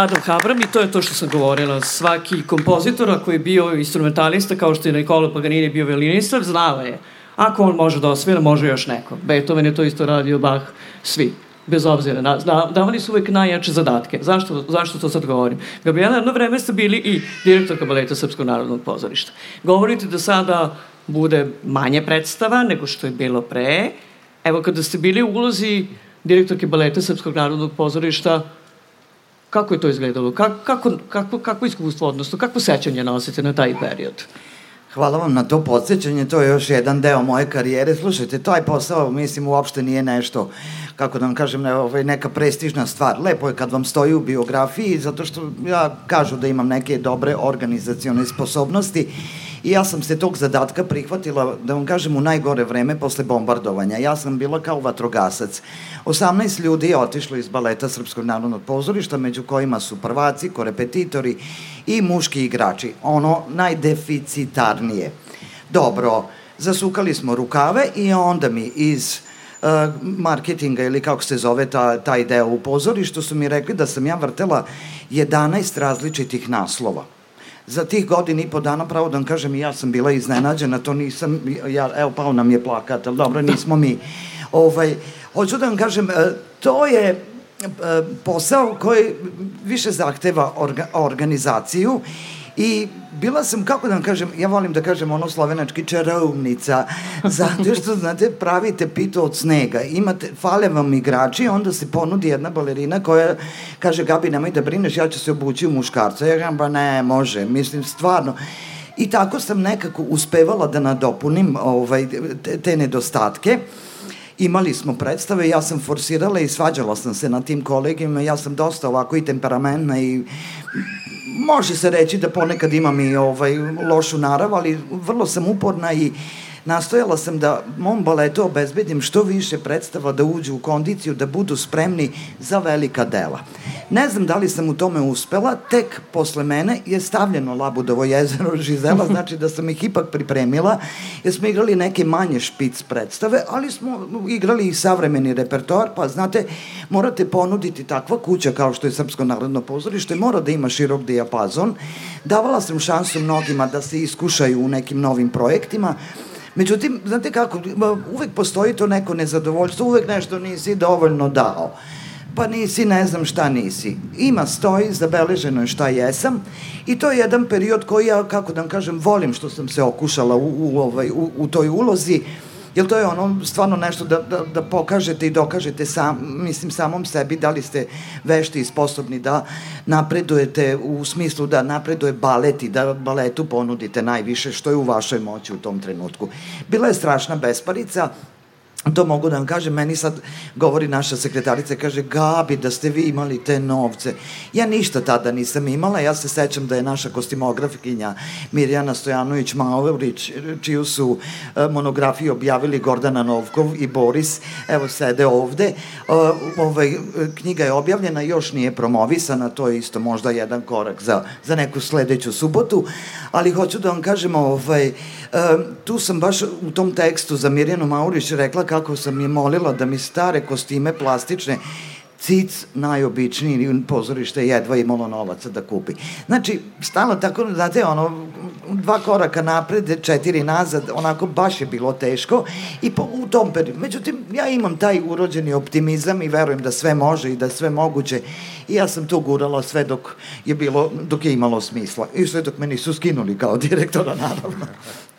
Adam Habram i to je to što sam govorila. Svaki kompozitor, ako je bio instrumentalista, kao što je Nikola Paganini bio violinista, znao je. Ako on može da osvira, može još neko. Beethoven je to isto radio, Bach, svi bez obzira. Na, da, davali su uvek najjače zadatke. Zašto, zašto to sad govorim? Gabriela, jedno vreme ste bili i direktorka baleta Srpskog narodnog pozorišta. Govorite da sada bude manje predstava nego što je bilo pre. Evo, kada ste bili u ulozi direktorke baleta Srpskog narodnog pozorišta, kako je to izgledalo? Kako, kako, kako, kako iskustvo, odnosno kako sećanje nosite na taj period? Hvala vam na to podsjećanje, to je još jedan deo moje karijere. Slušajte, taj posao, mislim, uopšte nije nešto, kako da vam kažem, ne, ovaj, neka prestižna stvar. Lepo je kad vam stoji u biografiji, zato što ja kažu da imam neke dobre organizacione sposobnosti I ja sam se tog zadatka prihvatila, da vam kažem, u najgore vreme posle bombardovanja. Ja sam bila kao vatrogasac. 18 ljudi je otišlo iz baleta Srpskog narodnog pozorišta, među kojima su prvaci, korepetitori i muški igrači. Ono najdeficitarnije. Dobro, zasukali smo rukave i onda mi iz uh, marketinga ili kako se zove ta, taj deo u pozorištu su mi rekli da sam ja vrtela 11 različitih naslova za tih godina i po dana, pravo da vam kažem, ja sam bila iznenađena, to nisam, ja, evo, pao nam je plakat, ali dobro, nismo mi. Ovaj, hoću da vam kažem, e, to je e, posao koji više zahteva orga, organizaciju I bila sam, kako da vam kažem, ja volim da kažem ono slovenački čarovnica, zato što, znate, pravite pitu od snega, imate, fale vam igrači, onda se ponudi jedna balerina koja kaže, Gabi, nemoj da brineš, ja ću se obući u muškarca. Ja kažem, ba ne, može, mislim, stvarno. I tako sam nekako uspevala da nadopunim ovaj, te, te nedostatke. Imali smo predstave, ja sam forsirala i svađala sam se na tim kolegima, ja sam dosta ovako i temperamentna i može se reći da ponekad imam i ovaj, lošu narav, ali vrlo sam uporna i nastojala sam da mom baletu obezbedim što više predstava da uđu u kondiciju, da budu spremni za velika dela. Ne znam da li sam u tome uspela, tek posle mene je stavljeno Labudovo jezero Žizela, znači da sam ih ipak pripremila, jer smo igrali neke manje špic predstave, ali smo igrali i savremeni repertoar, pa znate, morate ponuditi takva kuća kao što je Srpsko narodno pozorište, mora da ima širok dijapazon. Davala sam šansu mnogima da se iskušaju u nekim novim projektima, Međutim, znate kako, uvek postoji to neko nezadovoljstvo, uvek nešto nisi dovoljno dao pa nisi, ne znam šta nisi. Ima, stoji, zabeleženo je šta jesam i to je jedan period koji ja, kako da vam kažem, volim što sam se okušala u, u, ovaj, u, u toj ulozi, jer to je ono stvarno nešto da, da, da pokažete i dokažete sam, mislim samom sebi da li ste vešti i sposobni da napredujete u smislu da napreduje balet i da baletu ponudite najviše što je u vašoj moći u tom trenutku. Bila je strašna besparica, to mogu da vam kažem, meni sad govori naša sekretarica, kaže, Gabi, da ste vi imali te novce. Ja ništa tada nisam imala, ja se sećam da je naša kostimografkinja Mirjana Stojanović Maurić, čiju su e, monografiju objavili Gordana Novkov i Boris, evo sede ovde, e, ovaj, knjiga je objavljena, još nije promovisana, to je isto možda jedan korak za, za neku sledeću subotu, ali hoću da vam kažem, ovaj, e, tu sam baš u tom tekstu za Mirjanu Maurić rekla kako sam je molila da mi stare kostime plastične cic najobičniji pozorište jedva imalo novaca da kupi. Znači, stalno tako, znate, ono, dva koraka napred, četiri nazad, onako baš je bilo teško i po, u tom periodu. Međutim, ja imam taj urođeni optimizam i verujem da sve može i da sve moguće i ja sam to gurala sve dok je bilo, dok je imalo smisla i sve dok me nisu skinuli kao direktora, naravno.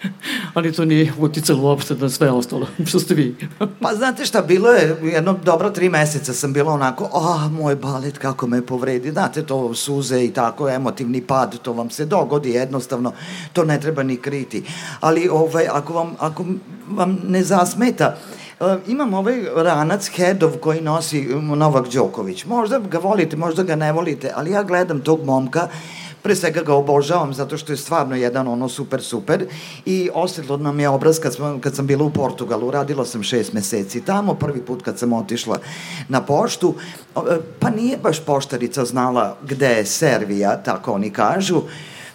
Ali to nije uticalo uopšte na sve ostalo, što ste vi. pa znate šta, bilo je, jedno dobro tri meseca sam bila onako, a, moj balet kako me povredi, znate, to suze i tako, emotivni pad, to vam se dogodi jednostavno, to ne treba ni kriti. Ali ovaj, ako, vam, ako vam ne zasmeta, Uh, imam ovaj ranac Hedov koji nosi Novak Đoković. Možda ga volite, možda ga ne volite, ali ja gledam tog momka. Pre svega ga obožavam zato što je stvarno jedan ono super super. I osjetlo nam je obraz kad, sam, kad sam bila u Portugalu, radila sam šest meseci tamo, prvi put kad sam otišla na poštu, pa nije baš poštarica znala gde je Servija, tako oni kažu,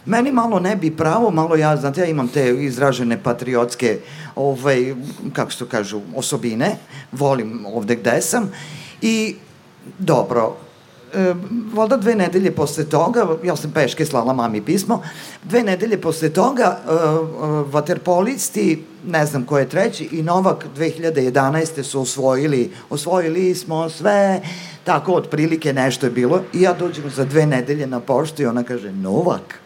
Meni malo ne bi pravo, malo ja, znate, ja imam te izražene patriotske, ovaj, kako se to kažu, osobine, volim ovde gde sam i dobro, e, valjda dve nedelje posle toga, ja sam peške slala mami pismo, dve nedelje posle toga e, e, vaterpolisti, ne znam ko je treći, i Novak 2011. su osvojili, osvojili smo sve, tako otprilike nešto je bilo, i ja dođem za dve nedelje na poštu i ona kaže, Novak?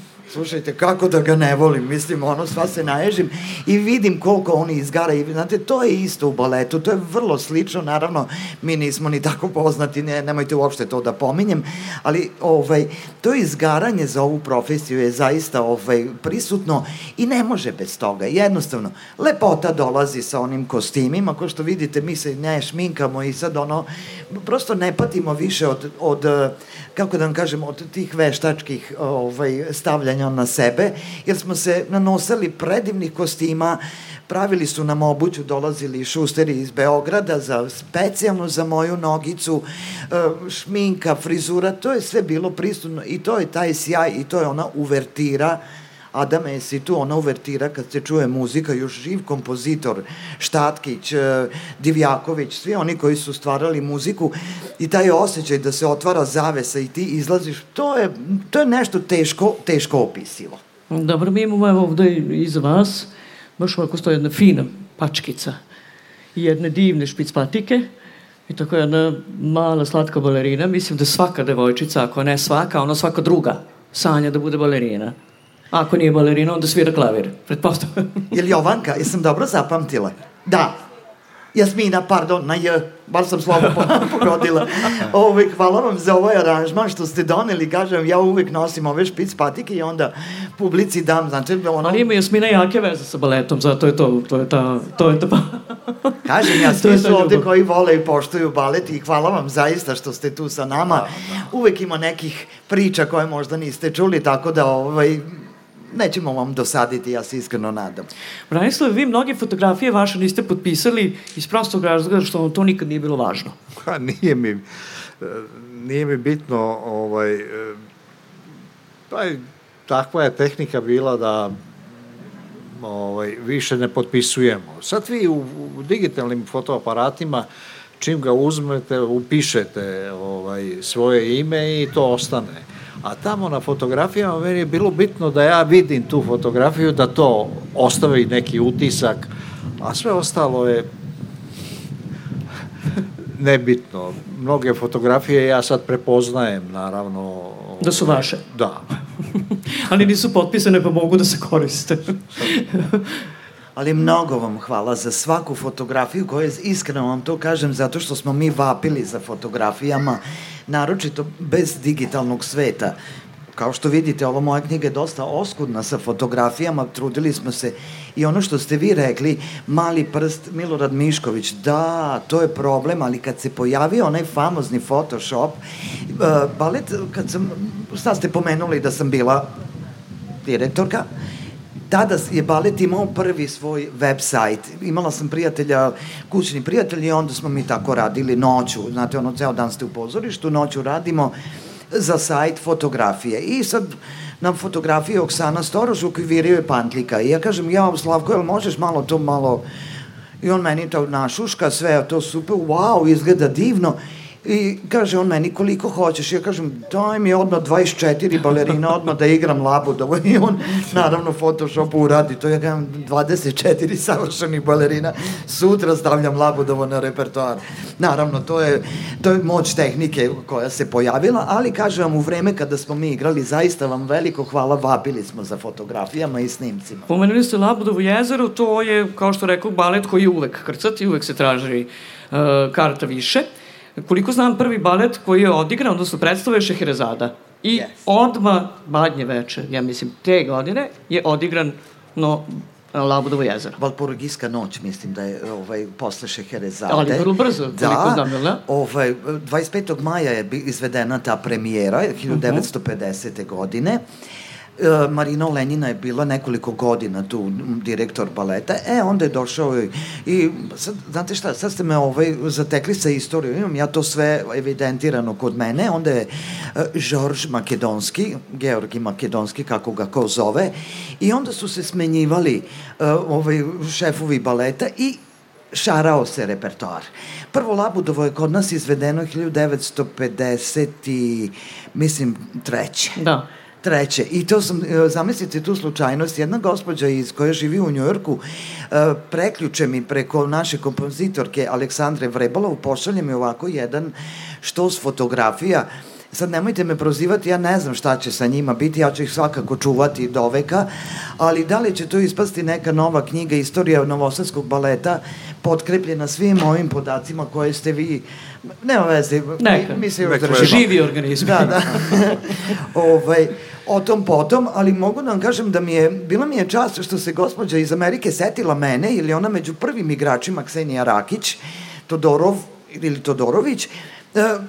slušajte, kako da ga ne volim, mislim, ono, sva se naježim i vidim koliko oni izgara i, znate, to je isto u baletu, to je vrlo slično, naravno, mi nismo ni tako poznati, ne, nemojte uopšte to da pominjem, ali, ovaj, to izgaranje za ovu profesiju je zaista, ovaj, prisutno i ne može bez toga, jednostavno, lepota dolazi sa onim kostimima, ko što vidite, mi se ne šminkamo i sad, ono, prosto ne patimo više od, od kako da vam kažem, od tih veštačkih ovaj, stavljanja na sebe, jer smo se nanosali predivnih kostima, pravili su nam obuću, dolazili šusteri iz Beograda za specijalno za moju nogicu, e, šminka, frizura, to je sve bilo pristupno i to je taj sjaj i to je ona uvertira Adam Esi tu, ona uvertira kad se čuje muzika, još živ kompozitor, Štatkić, e, Divjaković, svi oni koji su stvarali muziku i taj osjećaj da se otvara zavesa i ti izlaziš, to je, to je nešto teško, teško opisivo. Dobro, mi imamo evo ovde iza vas, baš ovako stoji jedna fina pačkica i jedne divne špicpatike, I tako jedna mala slatka balerina. Mislim da svaka devojčica, ako ne svaka, ona svaka druga sanja da bude balerina. Ako nije balerina, onda svira klavir, pretpostavljam. Je li Jovanka? Jesam dobro zapamtila? Da. Jasmina, pardon, na J, bar sam slovo pogodila. Ove, hvala vam za ovaj aranžman što ste doneli, kažem, ja uvek nosim ove špic patike i onda publici dam, znači, ono... Ali ima Jasmina jake veze sa baletom, zato je to, to je ta, to je ta... Kažem, ja svi su ovde koji vole i poštuju balet i hvala vam zaista što ste tu sa nama. Uvek ima nekih priča koje možda niste čuli, tako da, ovaj, nećemo vam dosaditi, ja se iskreno nadam. Branislav, vi mnoge fotografije vaše niste potpisali iz prostog razloga što vam to nikad nije bilo važno. Pa nije mi, nije mi bitno, ovaj, pa takva je tehnika bila da ovaj, više ne potpisujemo. Sad vi u, u digitalnim fotoaparatima čim ga uzmete, upišete ovaj, svoje ime i to ostane a tamo na fotografijama meni je bilo bitno da ja vidim tu fotografiju, da to ostavi neki utisak, a sve ostalo je nebitno. Mnoge fotografije ja sad prepoznajem, naravno. Da su vaše? Da. Ali nisu potpisane pa mogu da se koriste. ali mnogo vam hvala za svaku fotografiju koju iskreno vam to kažem zato što smo mi vapili za fotografijama naročito bez digitalnog sveta. Kao što vidite, ova moja knjiga je dosta oskudna sa fotografijama, trudili smo se. I ono što ste vi rekli, mali prst Milorad Mišković, da, to je problem, ali kad se pojavio onaj famozni Photoshop, uh, balet, kad sam, sad ste pomenuli da sam bila direktorka, tada je balet imao prvi svoj website. Imala sam prijatelja, kućni prijatelj i onda smo mi tako radili noću. Znate, ono, ceo dan ste u pozorištu, noću radimo za sajt fotografije. I sad nam fotografije Oksana Storoš ukvirio je pantlika. I ja kažem, ja, Slavko, jel možeš malo to malo... I on meni to našuška, sve to super, wow, izgleda divno. I kaže on meni koliko hoćeš. Ja kažem daj mi odmah 24 balerina odmah da igram labudovo. I on naravno Photoshop uradi to. Ja kažem 24 savršenih balerina. Sutra stavljam labudovo na repertoar. Naravno to je, to je moć tehnike koja se pojavila, ali kažem vam u vreme kada smo mi igrali zaista vam veliko hvala vapili smo za fotografijama i snimcima. Pomenuli ste Labudovo jezero, to je kao što rekao balet koji je uvek krcat i uvek se traži uh, karta više. Koliko znam, prvi balet koji je odigran, odnosno predstava je Šeherezada. I yes. odma badnje veče, ja mislim, te godine je odigran no, Labudovo jezero. Valpurgijska noć, mislim da je ovaj, posle Šeherezade. Ali vrlo brzo, da, koliko znam, jel da? Ovaj, 25. maja je izvedena ta premijera, 1950. Uh -huh. godine. E, Marina Lenjina je bila nekoliko godina tu direktor baleta, e, onda je došao i, i sad, znate šta, sad ste me ovaj, zatekli sa istorijom, imam ja to sve evidentirano kod mene, onda je uh, Žorž Makedonski, Georgi Makedonski, kako ga ko zove, i onda su se smenjivali uh, ovaj, šefovi baleta i šarao se repertoar. Prvo Labudovo je kod nas izvedeno 1950 i, mislim, treće. Da. Treće. I to sam, e, zamislite tu slučajnost, jedna gospođa iz koja živi u Njujorku, e, preključe mi preko naše kompozitorke Aleksandre Vrebalov, pošalje mi ovako jedan štos fotografija, sad nemojte me prozivati, ja ne znam šta će sa njima biti, ja ću ih svakako čuvati do veka, ali da li će to ispasti neka nova knjiga Istorija novosadskog baleta potkrepljena svim ovim podacima koje ste vi nema veze, mi, mi se još držimo. Živi organizam. Da, da. ovaj, o tom potom, ali mogu da vam kažem da mi je, bila mi je čast što se gospođa iz Amerike setila mene, ili ona među prvim igračima, Ksenija Rakić, Todorov, ili Todorović, e,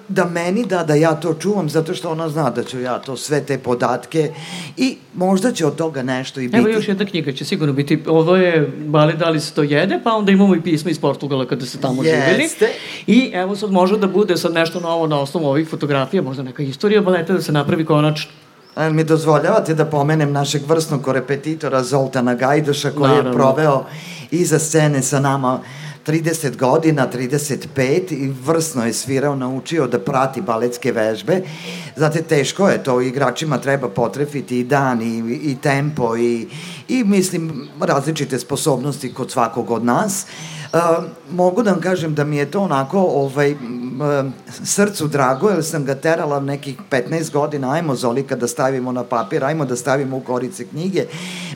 da meni da, da ja to čuvam, zato što ona zna da ću ja to, sve te podatke i možda će od toga nešto i biti. Evo još jedna knjiga će sigurno biti, ovo je Bale da li se to jede, pa onda imamo i pisma iz Portugala kada se tamo živjeli. Jeste. I evo sad može da bude sad nešto novo na osnovu ovih fotografija, možda neka istorija baleta da se napravi konačno. A jel mi dozvoljavate da pomenem našeg vrsnog korepetitora Zoltana Gajdoša koji je Naravno. proveo iza scene sa nama 30 godina, 35 i vrsno je svirao, naučio da prati baletske vežbe. Znate, teško je to, igračima treba potrefiti i dan i, i tempo i, i mislim različite sposobnosti kod svakog od nas. Uh, mogu da vam kažem da mi je to onako ovaj, srcu drago, jer sam ga terala nekih 15 godina, ajmo Zolika da stavimo na papir, ajmo da stavimo u korice knjige.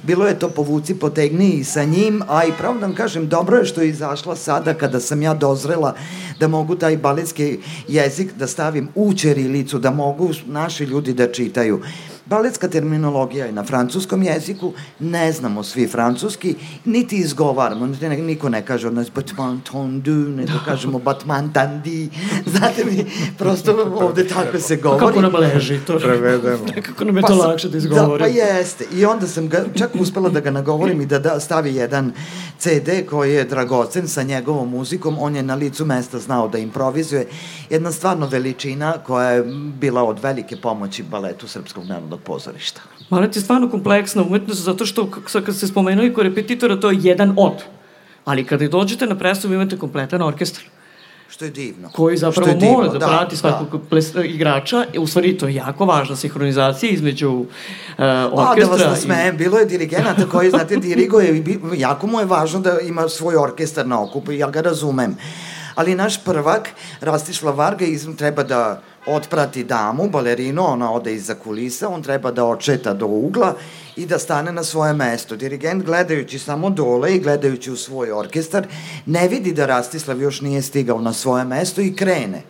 Bilo je to povuci, potegni i sa njim, a i pravo da vam kažem, dobro je što je izašla sada kada sam ja dozrela da mogu taj baletski jezik da stavim u ćerilicu, da mogu naši ljudi da čitaju. Baletska terminologija je na francuskom jeziku, ne znamo svi francuski, niti izgovaramo, niti ne, niko ne kaže od nas batman tendu, nego kažemo batman tandi, znate mi, prosto ovde tako se A govori. kako nam leži to? Prevedemo. Kako nam je to sam- lakše da izgovorim? Da, pa jeste. I onda sam ga, čak uspela da ga nagovorim i da, da stavi jedan CD koji je dragocen sa njegovom muzikom. On je na licu mesta znao da improvizuje. Jedna stvarno veličina koja je bila od velike pomoći baletu Srpskog narodnog pozorišta. Balet je stvarno kompleksna umetnost zato što kad ste spomenuli ko repetitora to je jedan od. Ali kada dođete na predstavu imate kompletan orkestar Što je divno. koji zapravo je divno, mora da, prati svakog Da. ples, igrača. U stvari to je jako važna sinhronizacija između uh, A, orkestra. da vas i- nasmejem, bilo je dirigenata koji, znate, diriguje i bi- jako mu je važno da ima svoj orkestar na okupu i ja ga razumem. Ali naš prvak, Rastislav Varga, iz, treba da otprati damu, balerinu, ona ode iza kulisa, on treba da očeta do ugla i da stane na svoje mesto. Dirigent, gledajući samo dole i gledajući u svoj orkestar, ne vidi da Rastislav još nije stigao na svoje mesto i krene.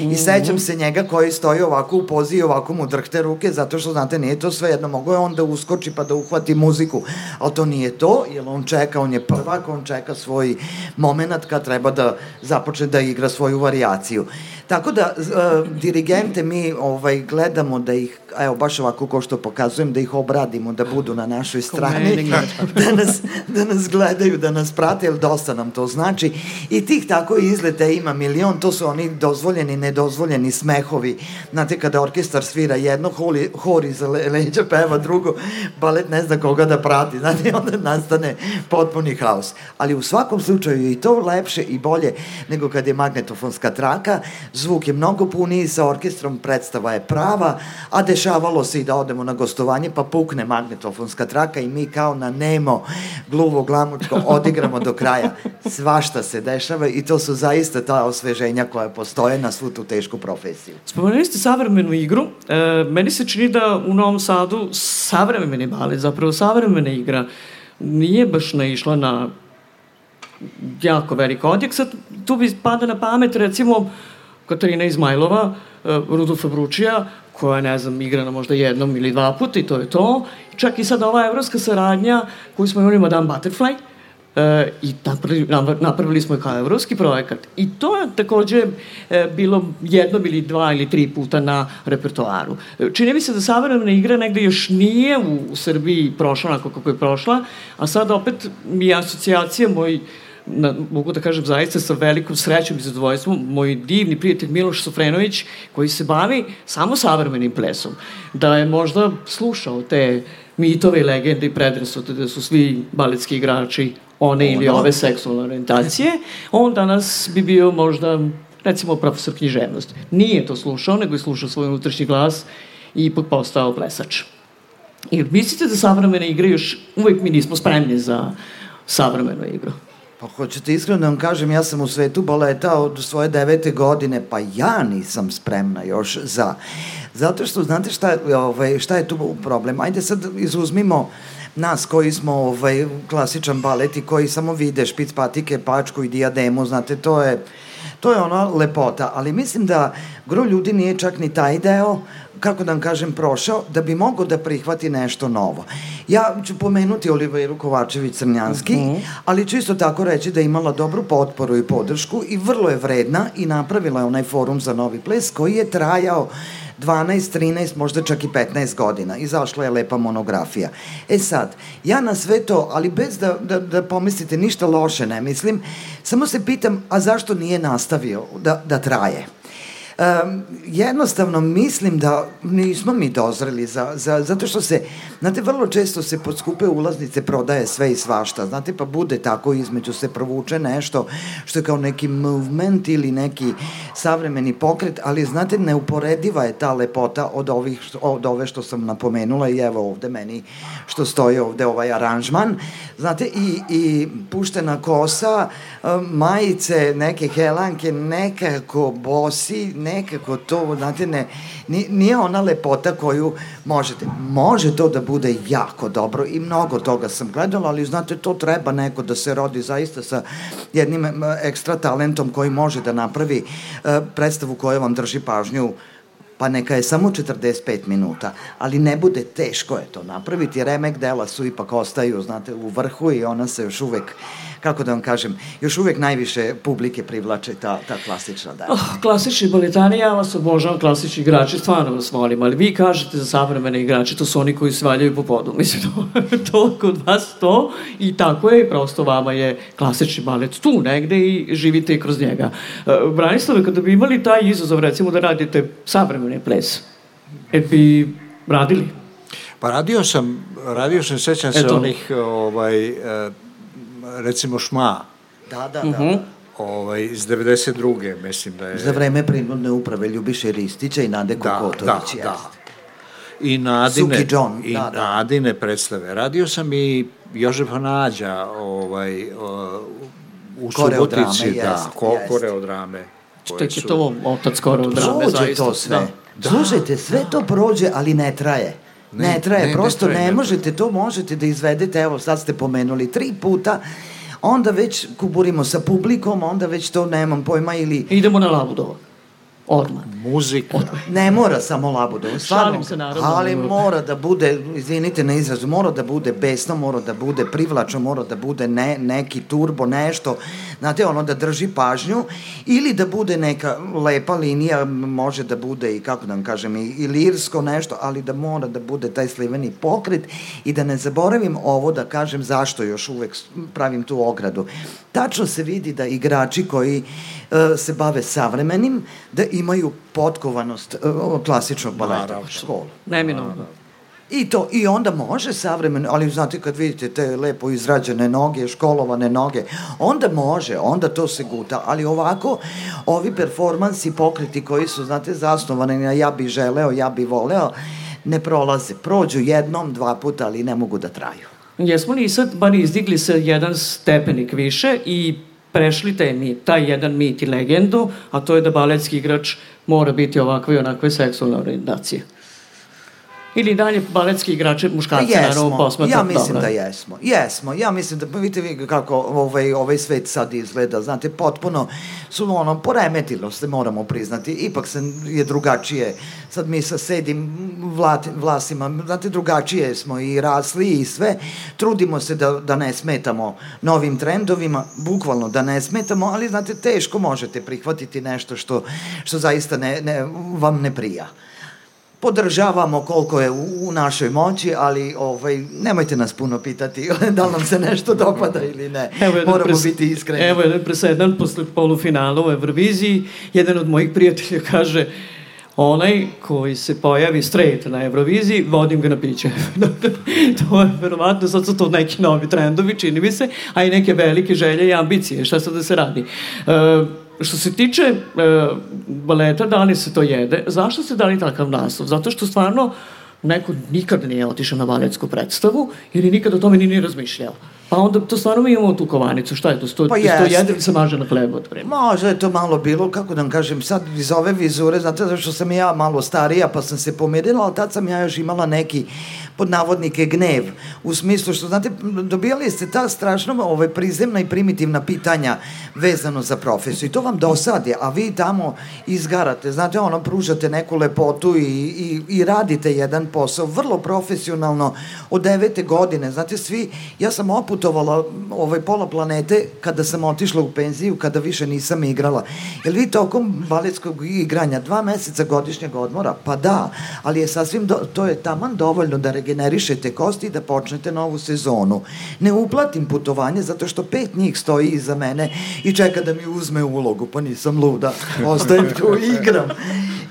I sećam se njega koji stoji ovako u pozi i ovako mu drhte ruke, zato što, znate, nije to sve jedno. Mogo je on da uskoči pa da uhvati muziku, ali to nije to, jer on čeka, on je prvak, on čeka svoj moment kad treba da započne da igra svoju varijaciju. Tako da, uh, dirigente mi ovaj, gledamo da ih, evo, baš ovako ko što pokazujem, da ih obradimo, da budu na našoj strani, gledaš. da nas, da nas gledaju, da nas prate, jer dosta nam to znači. I tih tako izleta ima milion, to su oni dozvoljeni, nedozvoljeni smehovi. Znate, kada orkestar svira jedno, hori, hor le, leđa peva drugo, balet ne zna koga da prati, znate, onda nastane potpuni haos. Ali u svakom slučaju je i to lepše i bolje nego kad je magnetofonska traka, zvuk je mnogo puniji sa orkestrom, predstava je prava, a dešavalo se i da odemo na gostovanje, pa pukne magnetofonska traka i mi kao na nemo, gluvo, glamučko, odigramo do kraja. Svašta se dešava i to su zaista ta osveženja koja postoje na svu tu tešku profesiju. Spomenuli ste savremenu igru. E, meni se čini da u Novom Sadu savremeni balet, zapravo savremena igra, nije baš naišla na jako velik odjek. Sad, tu bi pada na pamet, recimo, Katarina Izmajlova, e, Rudolfa Bručija, koja, ne znam, igrana možda jednom ili dva puta i to je to. Čak i sad ova evropska saradnja koju smo imali Madame Butterfly, E, i napravili, napravili smo je kao evropski projekat. I to je takođe e, bilo jednom ili dva ili tri puta na repertoaru. Čini mi se da savremena igra negde još nije u Srbiji prošla onako kako je prošla, a sad opet mi je asocijacija moj na, mogu da kažem zaista sa velikom srećom i zadovoljstvom, moj divni prijatelj Miloš Sofrenović, koji se bavi samo savremenim plesom, da je možda slušao te mitove i legende i predrasude da su svi baletski igrači one ili ove seksualne orientacije, on danas bi bio možda, recimo, profesor književnosti. Nije to slušao, nego je slušao svoj unutrašnji glas i ipak postao plesač. I mislite da savremene igre još, uvek mi nismo spremni za savremenu igru? Pa hoćete iskreno da vam kažem, ja sam u svetu baleta od svoje devete godine, pa ja nisam spremna još za... Zato što, znate šta, ovaj, šta je tu problem? Ajde sad izuzmimo nas koji smo ovaj, klasičan balet i koji samo vide špic patike, pačku i dijademu, znate, to je, to je ona lepota, ali mislim da gro ljudi nije čak ni taj deo, kako da vam kažem, prošao, da bi mogo da prihvati nešto novo. Ja ću pomenuti Oliveru Kovačević-Crnjanski, uh mhm. -huh. ali ću isto tako reći da je imala dobru potporu i podršku i vrlo je vredna i napravila je onaj forum za novi ples koji je trajao 12, 13, možda čak i 15 godina. Izašla je lepa monografija. E sad, ja na sve to, ali bez da, da, da pomislite ništa loše, ne mislim, samo se pitam, a zašto nije nastavio da, da traje? Um, jednostavno mislim da nismo mi dozreli za, za, zato što se, znate, vrlo često se pod skupe ulaznice prodaje sve i svašta, znate, pa bude tako između se provuče nešto što je kao neki movement ili neki savremeni pokret, ali znate, neuporediva je ta lepota od, ovih, od ove što sam napomenula i evo ovde meni što stoji ovde ovaj aranžman, znate, i, i puštena kosa, majice, neke helanke, nekako bosi, ne nekako to, znate, ne, nije ona lepota koju možete. Može to da bude jako dobro i mnogo toga sam gledala, ali znate, to treba neko da se rodi zaista sa jednim ekstra talentom koji može da napravi uh, predstavu koja vam drži pažnju pa neka je samo 45 minuta, ali ne bude teško je to napraviti, remek dela su ipak ostaju, znate, u vrhu i ona se još uvek kako da vam kažem, još uvek najviše publike privlače ta, ta klasična dela. Oh, klasični baletani, ja vas obožavam, klasični igrači, stvarno vas volim, ali vi kažete za savremene igrače, to su oni koji se valjaju po podu. Mislim, to, to kod vas to i tako je, prosto vama je klasični balet tu negde i živite i kroz njega. Uh, Branislave, kada bi imali taj izazov, recimo da radite savremeni ples, e bi radili? Pa radio sam, radio sam, sećam se onih, ovaj, uh, recimo Šma. Da, da, da. Uh -huh. ovaj, iz 92. mislim da je... Za vreme prinudne uprave Ljubiše Ristića i Nade da, Kokotović. Da, da. I Nadine, Suki John, i da, da. Nadine predstave. Radio sam i Jožefa Nađa ovaj, u Subotici, da, jest, ko, jest. koreodrame. Što je to otac koreodrame, prođe zaista. to sve. Da. da. Slušajte, sve to prođe, ali ne traje. Ne, ne traje, ne, prosto ne, traje, ne možete, to možete da izvedete, evo sad ste pomenuli tri puta, onda već kuburimo sa publikom, onda već to nemam pojma ili... Idemo na Labudova. Odmah. Muzika. Odmah. Ne mora samo Labudova. Šalim se naravno. Ali mora da bude, izvinite na izrazu, mora da bude besno, mora da bude privlačno, mora da bude ne, neki turbo, nešto, znate, ono da drži pažnju, ili da bude neka lepa linija, može da bude i, kako da vam kažem, i, i lirsko nešto, ali da mora da bude taj sliveni pokret i da ne zaboravim ovo da kažem zašto još uvek pravim tu ogradu. Tačno se vidi da igrači koji se bave savremenim, da imaju potkovanost uh, klasičnog baleta školu. Neminovno. I to, i onda može savremeno, ali znate kad vidite te lepo izrađene noge, školovane noge, onda može, onda to se guta, ali ovako, ovi performansi, pokreti koji su, znate, zasnovani na ja bi želeo, ja bi voleo, ne prolaze, prođu jednom, dva puta, ali ne mogu da traju. Jesmo li sad bar izdigli se jedan stepenik više i prešli taj mit, taj jedan mit i legendu, a to je da baletski igrač mora biti ovakve i onakve seksualne orientacije? Ili dalje baletski igrače muškarci pa naravno posmatra. Ja mislim dobro. da jesmo. Jesmo. Ja mislim da, vidite vi kako ovaj, ovaj svet sad izgleda, znate, potpuno su ono, poremetilo se, moramo priznati. Ipak se je drugačije. Sad mi sa sedim vlat, vlasima, znate, drugačije smo i rasli i sve. Trudimo se da, da ne smetamo novim trendovima, bukvalno da ne smetamo, ali znate, teško možete prihvatiti nešto što, što zaista ne, ne, vam ne prija podržavamo koliko je u, u našoj moći, ali ovaj, nemojte nas puno pitati da li nam se nešto dopada ili ne. Evo Moramo pres, biti iskreni. Evo jedan presedan posle polufinala u Euroviziji. Jedan od mojih prijatelja kaže onaj koji se pojavi straight na Euroviziji, vodim ga na piće. to je verovatno, sad su to neki novi trendovi, čini mi se, a i neke velike želje i ambicije. Šta sad da se radi? Uh, što se tiče e, baleta, da li se to jede, zašto se dali takav naslov? Zato što stvarno neko nikada nije otišao na baletsku predstavu ili nikada o tome nije ni razmišljao. Pa onda to stvarno mi imamo tu kovanicu, šta je to? Sto, pa sto jede ili se maže na hlebu od vremena? Može je to malo bilo, kako da vam kažem, sad iz ove vizure, znate da što sam ja malo starija pa sam se pomirila, ali tad sam ja još imala neki pod navodnike gnev, u smislu što, znate, dobijali ste ta strašno ove prizemna i primitivna pitanja vezano za profesiju i to vam dosadi, a vi tamo izgarate, znate, ono, pružate neku lepotu i, i, i radite jedan posao vrlo profesionalno od devete godine, znate, svi, ja sam oputovala ovaj pola planete kada sam otišla u penziju, kada više nisam igrala. Jel vi tokom baletskog igranja dva meseca godišnjeg odmora? Pa da, ali je sasvim, do, to je taman dovoljno da regenerišete kosti i da počnete novu sezonu. Ne uplatim putovanje zato što pet njih stoji iza mene i čeka da mi uzme ulogu, pa nisam luda, ostajem tu i igram.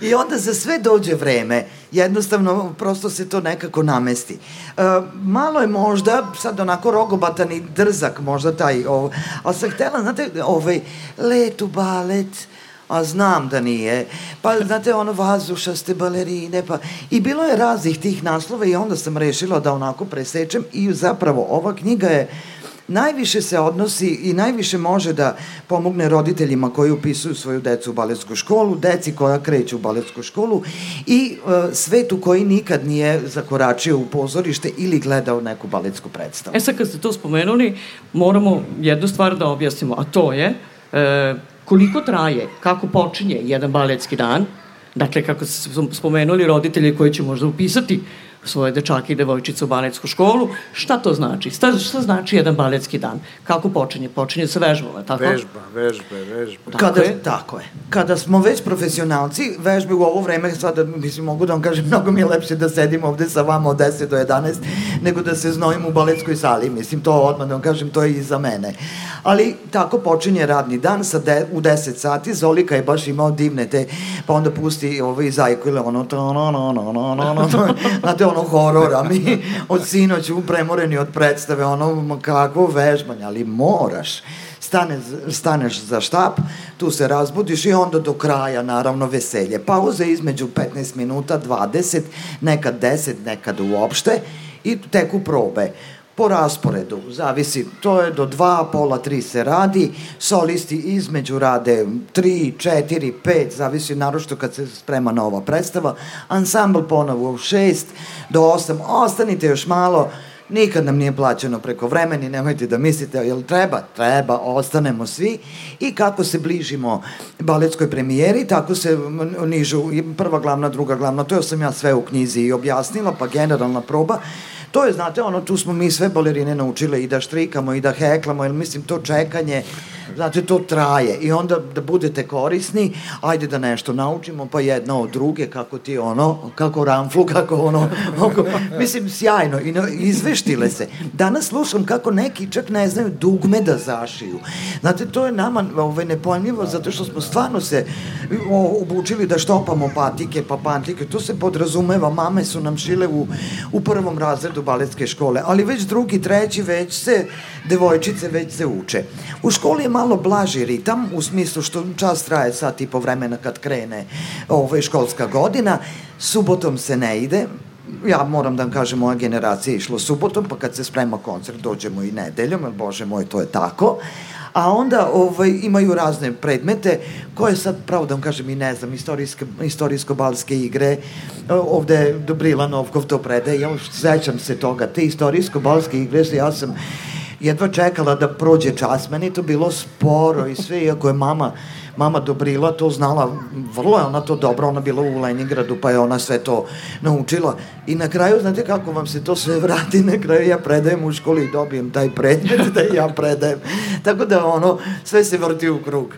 I onda za sve dođe vreme, jednostavno prosto se to nekako namesti. E, malo je možda, sad onako rogobatan i drzak možda taj, ov, ali sam htela, znate, ovaj, let u balet, a znam da nije. Pa, znate, ono, vazušaste balerine, pa... I bilo je raznih tih naslova i onda sam rešila da onako presečem i zapravo ova knjiga je najviše se odnosi i najviše može da pomogne roditeljima koji upisuju svoju decu u baletsku školu, deci koja kreću u baletsku školu i e, svetu koji nikad nije zakoračio u pozorište ili gledao neku baletsku predstavu. E sad kad ste to spomenuli, moramo jednu stvar da objasnimo, a to je e, koliko traje, kako počinje jedan baletski dan, dakle kako ste spomenuli roditelji koji će možda upisati svoje dečake i devojčice u baletsku školu. Šta to znači? Šta, šta znači jedan baletski dan? Kako počinje? Počinje sa vežbama, tako? Vežba, vežbe, vežbe. Tako Kada, je? Tako je. Kada smo već profesionalci, vežbe u ovo vreme, sada, mislim, mogu da vam kažem, mnogo mi je lepše da sedim ovde sa vama od 10 do 11, nego da se znojim u baletskoj sali. Mislim, to odmah da vam kažem, to je i za mene. Ali tako počinje radni dan sa de, u 10 sati. Zolika je baš imao divne te, pa onda pusti ovaj zajku ili ono, to, no, no, no, no, no, no, znate, ono horora, mi od sinoć premoreni od predstave, ono kakvo vežbanje, ali moraš stane, staneš za štap, tu se razbudiš i onda do kraja naravno veselje. Pauze između 15 minuta, 20, nekad 10, nekad uopšte i teku probe po rasporedu, zavisi, to je do dva, pola tri se radi, solisti između rade tri, četiri, pet, zavisi narošto kad se sprema nova predstava, ansambl ponovo u šest, do osam, ostanite još malo, nikad nam nije plaćeno preko vremeni, nemojte da mislite, jel treba? Treba, ostanemo svi. I kako se bližimo baletskoj premijeri, tako se nižu prva glavna, druga glavna, to sam ja sve u knjizi i objasnila, pa generalna proba, To je, znate, ono, tu smo mi sve balerine naučile i da štrikamo i da heklamo, jer mislim, to čekanje, Znači, to traje i onda da budete korisni, ajde da nešto naučimo, pa jedna od druge, kako ti ono, kako ramflu, kako ono, oko, mislim, sjajno, i izveštile se. Danas slušam kako neki čak ne znaju dugme da zašiju. Znate, to je nama ovaj, nepojmljivo, zato što smo stvarno se obučili da štopamo patike, pa pantike, to se podrazumeva, mame su nam šile u, u prvom razredu baletske škole, ali već drugi, treći, već se, devojčice već se uče. U školi je malo blaži ritam, u smislu što čas traje sat i po vremena kad krene ovaj, školska godina, subotom se ne ide, ja moram da vam kažem, moja generacija je išla subotom, pa kad se sprema koncert dođemo i nedeljom, jer bože moj, to je tako, a onda ovaj, imaju razne predmete koje sad, pravo da vam kažem i ne znam, istorijsko-balske igre, ovde Dobrila Novkov to predaje, ja sećam se toga, te istorijsko-balske igre, ja sam jedva čekala da prođe čas. Meni to bilo sporo i sve, iako je mama mama Dobrila to znala, vrlo je ona to dobro, ona bila u Leningradu, pa je ona sve to naučila. I na kraju, znate kako vam se to sve vrati, na kraju ja predajem u školi i dobijem taj predmet da ja predajem. Tako da ono, sve se vrti u krug.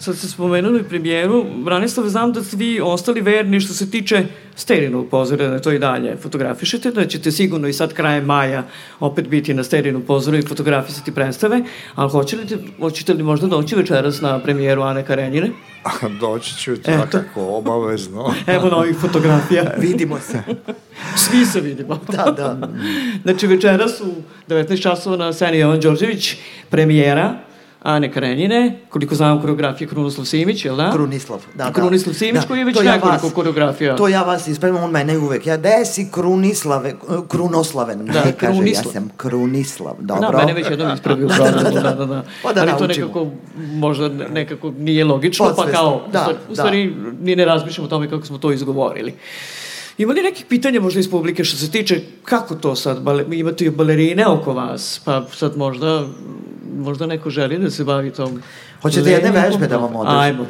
Sad ste spomenuli premijeru, Branislav, znam da ste vi ostali verni što se tiče sterinog pozora, da to i dalje fotografišete, da ćete sigurno i sad krajem maja opet biti na sterinom pozoru i fotografisati predstave, ali hoćete li, hoćete li možda doći večeras na premijeru Ane Karenjine? Doći ću svakako, obavezno. Evo novih fotografija. Vidimo se. Svi se vidimo. Da, da. Znači večeras u 19 časova na sceni Jovan Đorđević, premijera Ane Karenjine, koliko znam koreografije Krunoslav Simić, jel da? Krunislav, da, da. Krunislav Simić da, koji je već to nekoliko vas, koreografija. To ja vas ispravim, on mene uvek. Ja, gde si Krunislave, Krunoslave, Da, ne kaže, ja sam Krunislav, dobro. Da, mene već jednom ispravio. da, da, da, da, da. Pa da Ali to naučimo. nekako, možda nekako nije logično, pa Podsvesno, kao, da, u stvari, da. ni ne razmišljamo o tome kako smo to izgovorili. Ima li nekih pitanja možda iz publike što se tiče kako to sad, bale, imate i balerine oko vas, pa sad možda, možda neko želi da se bavi tom Hoćete jedne vežbe da vam održim? Ajmo.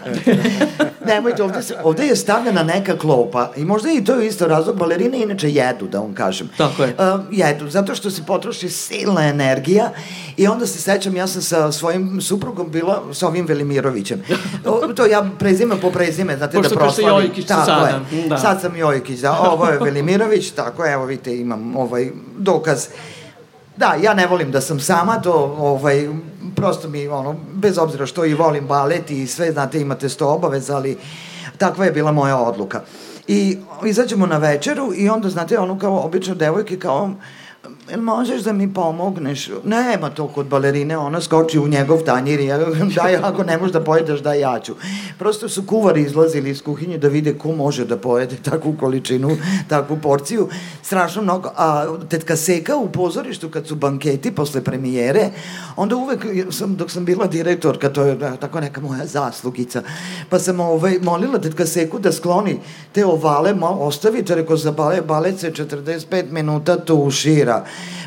Nemojte, ovde, se, ovde je stavljena neka klopa i možda i to je isto razlog, balerine inače jedu, da vam kažem. Tako je. Uh, jedu, zato što se potroši silna energija i onda se sećam, ja sam sa svojim suprugom bila sa ovim Velimirovićem. O, to ja prezime po prezime, znate Pošto da kao ste proslavim. Jojkić Tako sada, je. da. Sad sam Jojkić, da. Ovo je Velimirović, tako evo vidite, imam ovaj dokaz. Da, ja ne volim da sam sama, to ovaj, prosto mi, ono, bez obzira što i volim balet i sve, znate, imate sto obaveza, ali takva je bila moja odluka. I izađemo na večeru i onda, znate, ono kao obično devojke, kao, jel možeš da mi pomogneš? Nema to kod balerine, ona skoči u njegov tanjir i ja, daj, ako ne možeš da pojedeš, daj ja ću. Prosto su kuvari izlazili iz kuhinje da vide ko može da pojede takvu količinu, takvu porciju. Strašno mnogo. A tetka Seka u pozorištu kad su banketi posle premijere, onda uvek, sam, dok sam bila direktorka, to je da, tako neka moja zaslugica, pa sam ovaj, molila tetka Seku da skloni te ovale, mo, ostavite, reko, za bale, balet se 45 minuta tušira.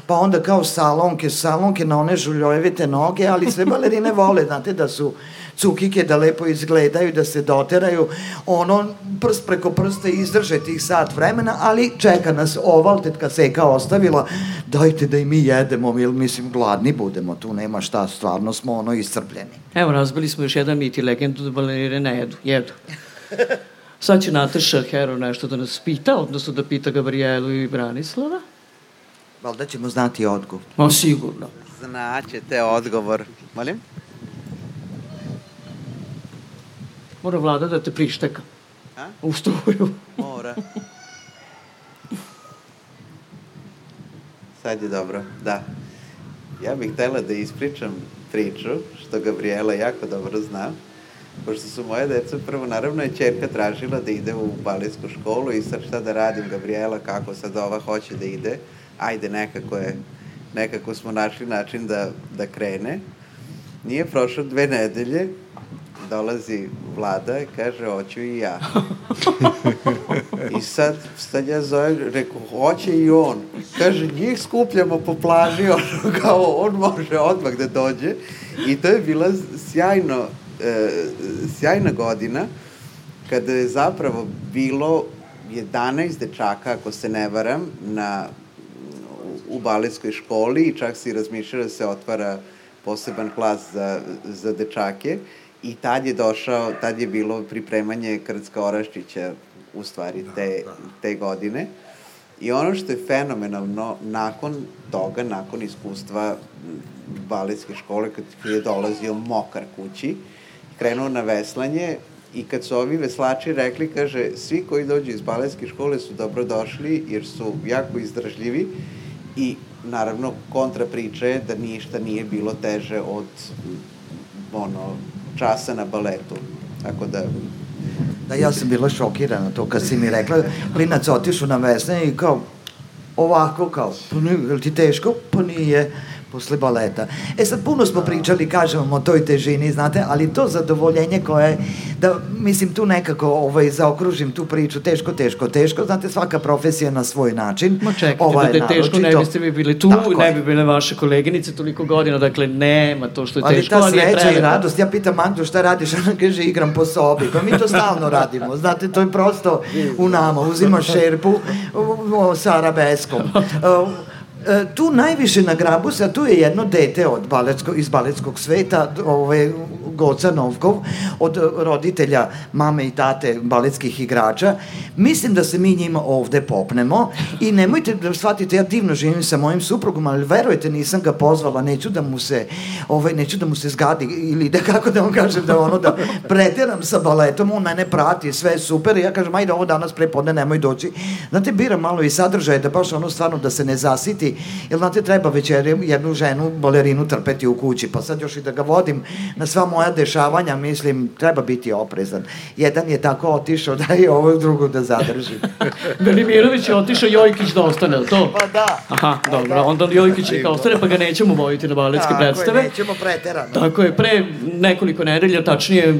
Pa onda kao salonke, salonke na one žuljojevite noge, ali sve balerine vole, znate, da su cukike, da lepo izgledaju, da se doteraju, ono, prst preko prsta izdrže tih sat vremena, ali čeka nas oval, tetka Seka ostavila, dajte da i mi jedemo, jer mislim, gladni budemo, tu nema šta, stvarno smo ono iscrpljeni. Evo, razbili smo još jedan mit i legendu da balerine ne jedu. Jedu. Sad će Nataša Hero nešto da nas pita, odnosno da pita Gabrielu i Branislava. Valjda ćemo znati odgovor. Ma sigurno. Znaćete odgovor. Molim? Mora vlada da te prišteka. A? U struju. Mora. Sad je dobro, da. Ja bih htela da ispričam priču, što Gabriela jako dobro zna, pošto su moje deca, prvo naravno je čerka tražila da ide u baletsku školu i sad šta da radim, Gabriela, kako sad ova hoće da ide, ajde nekako je, nekako smo našli način da, da krene. Nije prošlo dve nedelje, dolazi vlada i kaže, hoću i ja. I sad, sad ja zovem, rekao, hoće i on. Kaže, njih skupljamo po plaži, ono, kao on može odmah da dođe. I to je bila sjajno, e, sjajna godina, kada je zapravo bilo 11 dečaka, ako se ne varam, na, u baletskoj školi i čak se i razmišljalo da se otvara poseban klas za, za dečake i tad je došao, tad je bilo pripremanje Krcka Oraščića u stvari te, te godine. I ono što je fenomenalno, nakon toga, nakon iskustva baletske škole, kad je dolazio mokar kući, krenuo na veslanje i kad su ovi veslači rekli, kaže, svi koji dođu iz baletske škole su dobro došli jer su jako izdržljivi i naravno kontra priča je da ništa nije bilo teže od ono, časa na baletu. Tako da Da, ja sam bila šokirana to kad si mi rekla, klinac otišu na vesne i kao, ovako kao, pa nije, je li ti teško? Pa nije, posle baleta. E sad, puno smo pričali, kažemo, o toj težini, znate, ali to zadovoljenje koje, da, mislim, tu nekako ovaj, zaokružim tu priču, teško, teško, teško, znate, svaka profesija na svoj način. Ma čekajte, Ova da je teško, ne naročito. biste vi bili tu, Tako ne bi bile vaše koleginice toliko godina, dakle, nema to što je Ali teško, ta ali je sreća i radost, ja pitam Magdu šta radiš, ona kaže igram po sobi, pa mi to stalno radimo, znate, to je prosto u nama, uzimaš šerpu u, u, sa arabeskom. E, tu najviše na grabu, sad tu je jedno dete od baletsko, iz baletskog sveta, ovaj, Goca Novkov, od roditelja mame i tate baletskih igrača. Mislim da se mi njima ovde popnemo i nemojte da shvatite, ja divno živim sa mojim suprugom, ali verujte, nisam ga pozvala, neću da mu se, ovaj, neću da mu se zgadi ili da kako da vam kažem da ono da preteram sa baletom, on mene prati, sve je super i ja kažem, ajde ovo danas prepodne nemoj doći. Znate, biram malo i sadržaje da baš ono stvarno da se ne zasiti, jer znate, treba već jednu ženu, balerinu trpeti u kući, pa sad još i da ga vodim na sva moja dešavanja, mislim, treba biti oprezan. Jedan je tako otišao da je ovo drugo da zadrži. Velimirović je otišao, Jojkić da ostane, to? Pa da. Aha, dobro, da. onda Jojkić je kao ostane, pa ga nećemo vojiti na baletske predstave. Tako je, nećemo preterano. Tako je, pre nekoliko nedelja, tačnije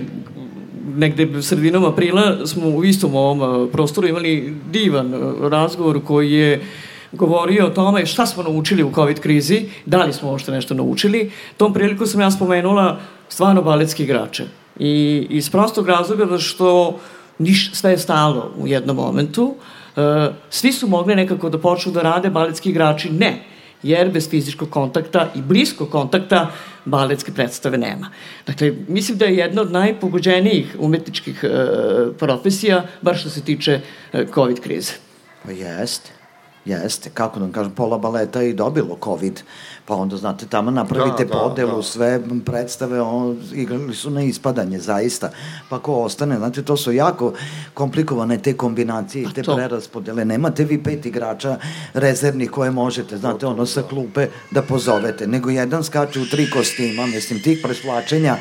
negde sredinom aprila smo u istom ovom prostoru imali divan razgovor koji je govorio o tome šta smo naučili u COVID krizi, da li smo uopšte nešto naučili. Tom priliku sam ja spomenula stvarno baletski igrače. I iz prostog razloga da što niš, sve je stalo u jednom momentu. E, svi su mogli nekako da počnu da rade, baletski igrači ne jer bez fizičkog kontakta i bliskog kontakta baletske predstave nema. Dakle, mislim da je jedna od najpogođenijih umetničkih e, profesija, bar što se tiče e, COVID krize. Pa jeste. Jeste, kako da vam kažem, pola baleta je i dobilo COVID, pa onda, znate, tamo napravite da, da, podelu, da. sve predstave, on, igrali su na ispadanje, zaista. Pa ko ostane, znate, to su jako komplikovane te kombinacije i te to. preraspodele. Nemate vi pet igrača rezervnih koje možete, znate, ono sa klupe da pozovete, nego jedan skače u tri kostima, mislim, tih presvlačenja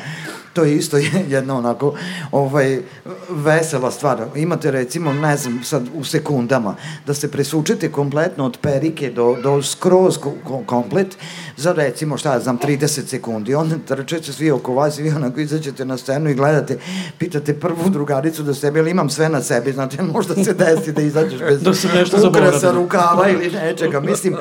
to je isto jedna onako ovaj, vesela stvar. Imate recimo, ne znam, sad u sekundama, da se presučete kompletno od perike do, do skroz komplet za recimo, šta ja znam, 30 sekundi. Onda trčete svi oko vas i vi onako izađete na scenu i gledate, pitate prvu drugaricu da sebe, ili imam sve na sebi, znate, možda se desi da izađeš bez da se nešto ukrasa rukava ili nečega. Mislim,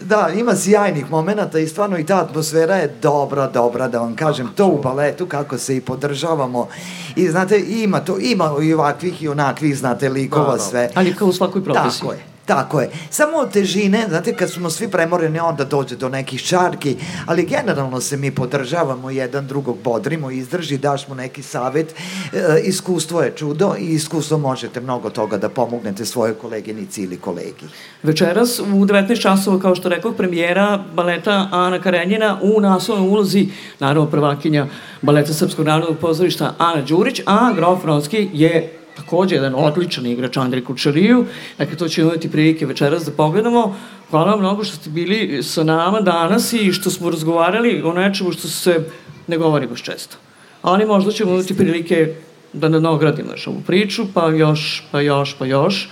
da, ima sjajnih momenta i stvarno i ta atmosfera je dobra, dobra, da vam kažem, to u baletu kako se i podržavamo. I znate, ima to, ima i ovakvih i onakvih, znate, likova da, da. sve. Ali kao u svakoj profesiji. Tako je. Tako je. Samo od težine, znate, kad smo svi premoreni, onda dođe do nekih čarki, ali generalno se mi podržavamo jedan drugog, bodrimo, izdrži, daš mu neki savet. E, iskustvo je čudo i iskustvo možete mnogo toga da pomognete svojoj koleginici ili kolegi. Večeras u 19 časova, kao što rekao, premijera baleta Ana Karenjina u naslovnoj ulozi, naravno prvakinja baleta Srpskog narodnog pozorišta Ana Đurić, a Grof Ronski je takođe jedan odličan igrač Andrej Kučariju. Dakle, to ćemo imati prilike večeras da pogledamo. Hvala vam mnogo što ste bili sa nama danas i što smo razgovarali o nečemu što se ne govori baš često. Ali možda ćemo imati prilike da nadogradimo još ovu priču, pa još, pa još, pa još.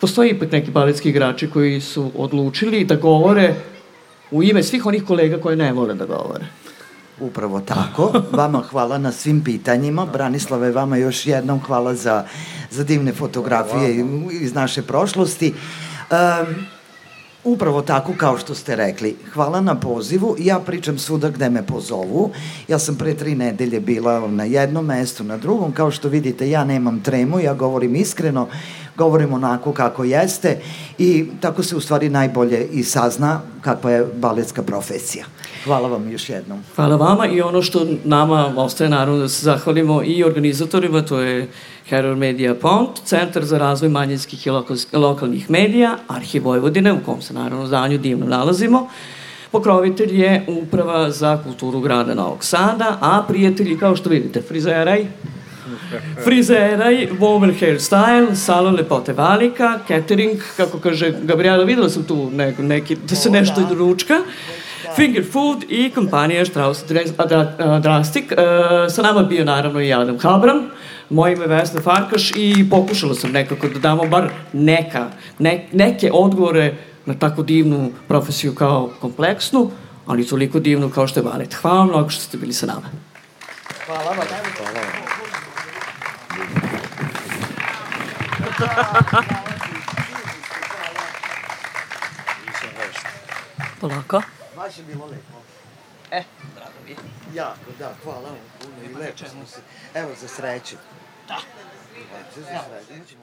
Postoji ipak neki baletski igrači koji su odlučili da govore u ime svih onih kolega koje ne vole da govore. Upravo tako. Vama hvala na svim pitanjima. Branislave, vama još jednom hvala za, za divne fotografije iz naše prošlosti. Um, Upravo tako kao što ste rekli. Hvala na pozivu. Ja pričam svuda gde me pozovu. Ja sam pre tri nedelje bila na jednom mestu, na drugom. Kao što vidite, ja nemam tremu, ja govorim iskreno govorim onako kako jeste i tako se u stvari najbolje i sazna kakva je baletska profesija. Hvala vam još jednom. Hvala vama i ono što nama ostaje naravno da se zahvalimo i organizatorima, to je Heror Media Pont, Centar za razvoj manjinskih i lokalnih medija, Arhiv Vojvodine, u kom se naravno zdanju divno nalazimo. Pokrovitelj je Uprava za kulturu grada Novog Sada, a prijatelji, kao što vidite, frizeraj, frizeraj, woman hairstyle, salon lepote Valika, catering, kako kaže Gabriela, videla sam tu neko, neki, da se nešto da. ručka, Finger Food i kompanija Strauss Drastic. Uh, sa nama bio naravno i Adam Habram, moje ime je Vesna Farkaš i pokušala sam nekako da damo bar neka, ne, neke odgovore na tako divnu profesiju kao kompleksnu, ali toliko divnu kao što je balet. Hvala vam mnogo što ste bili sa nama. Hvala vam. Hvala vam. Polako. Baš je bilo lepo. E, drago mi je. Jako, da, hvala vam puno i lepo smo se. Evo, za sreću. Da. Za sreću.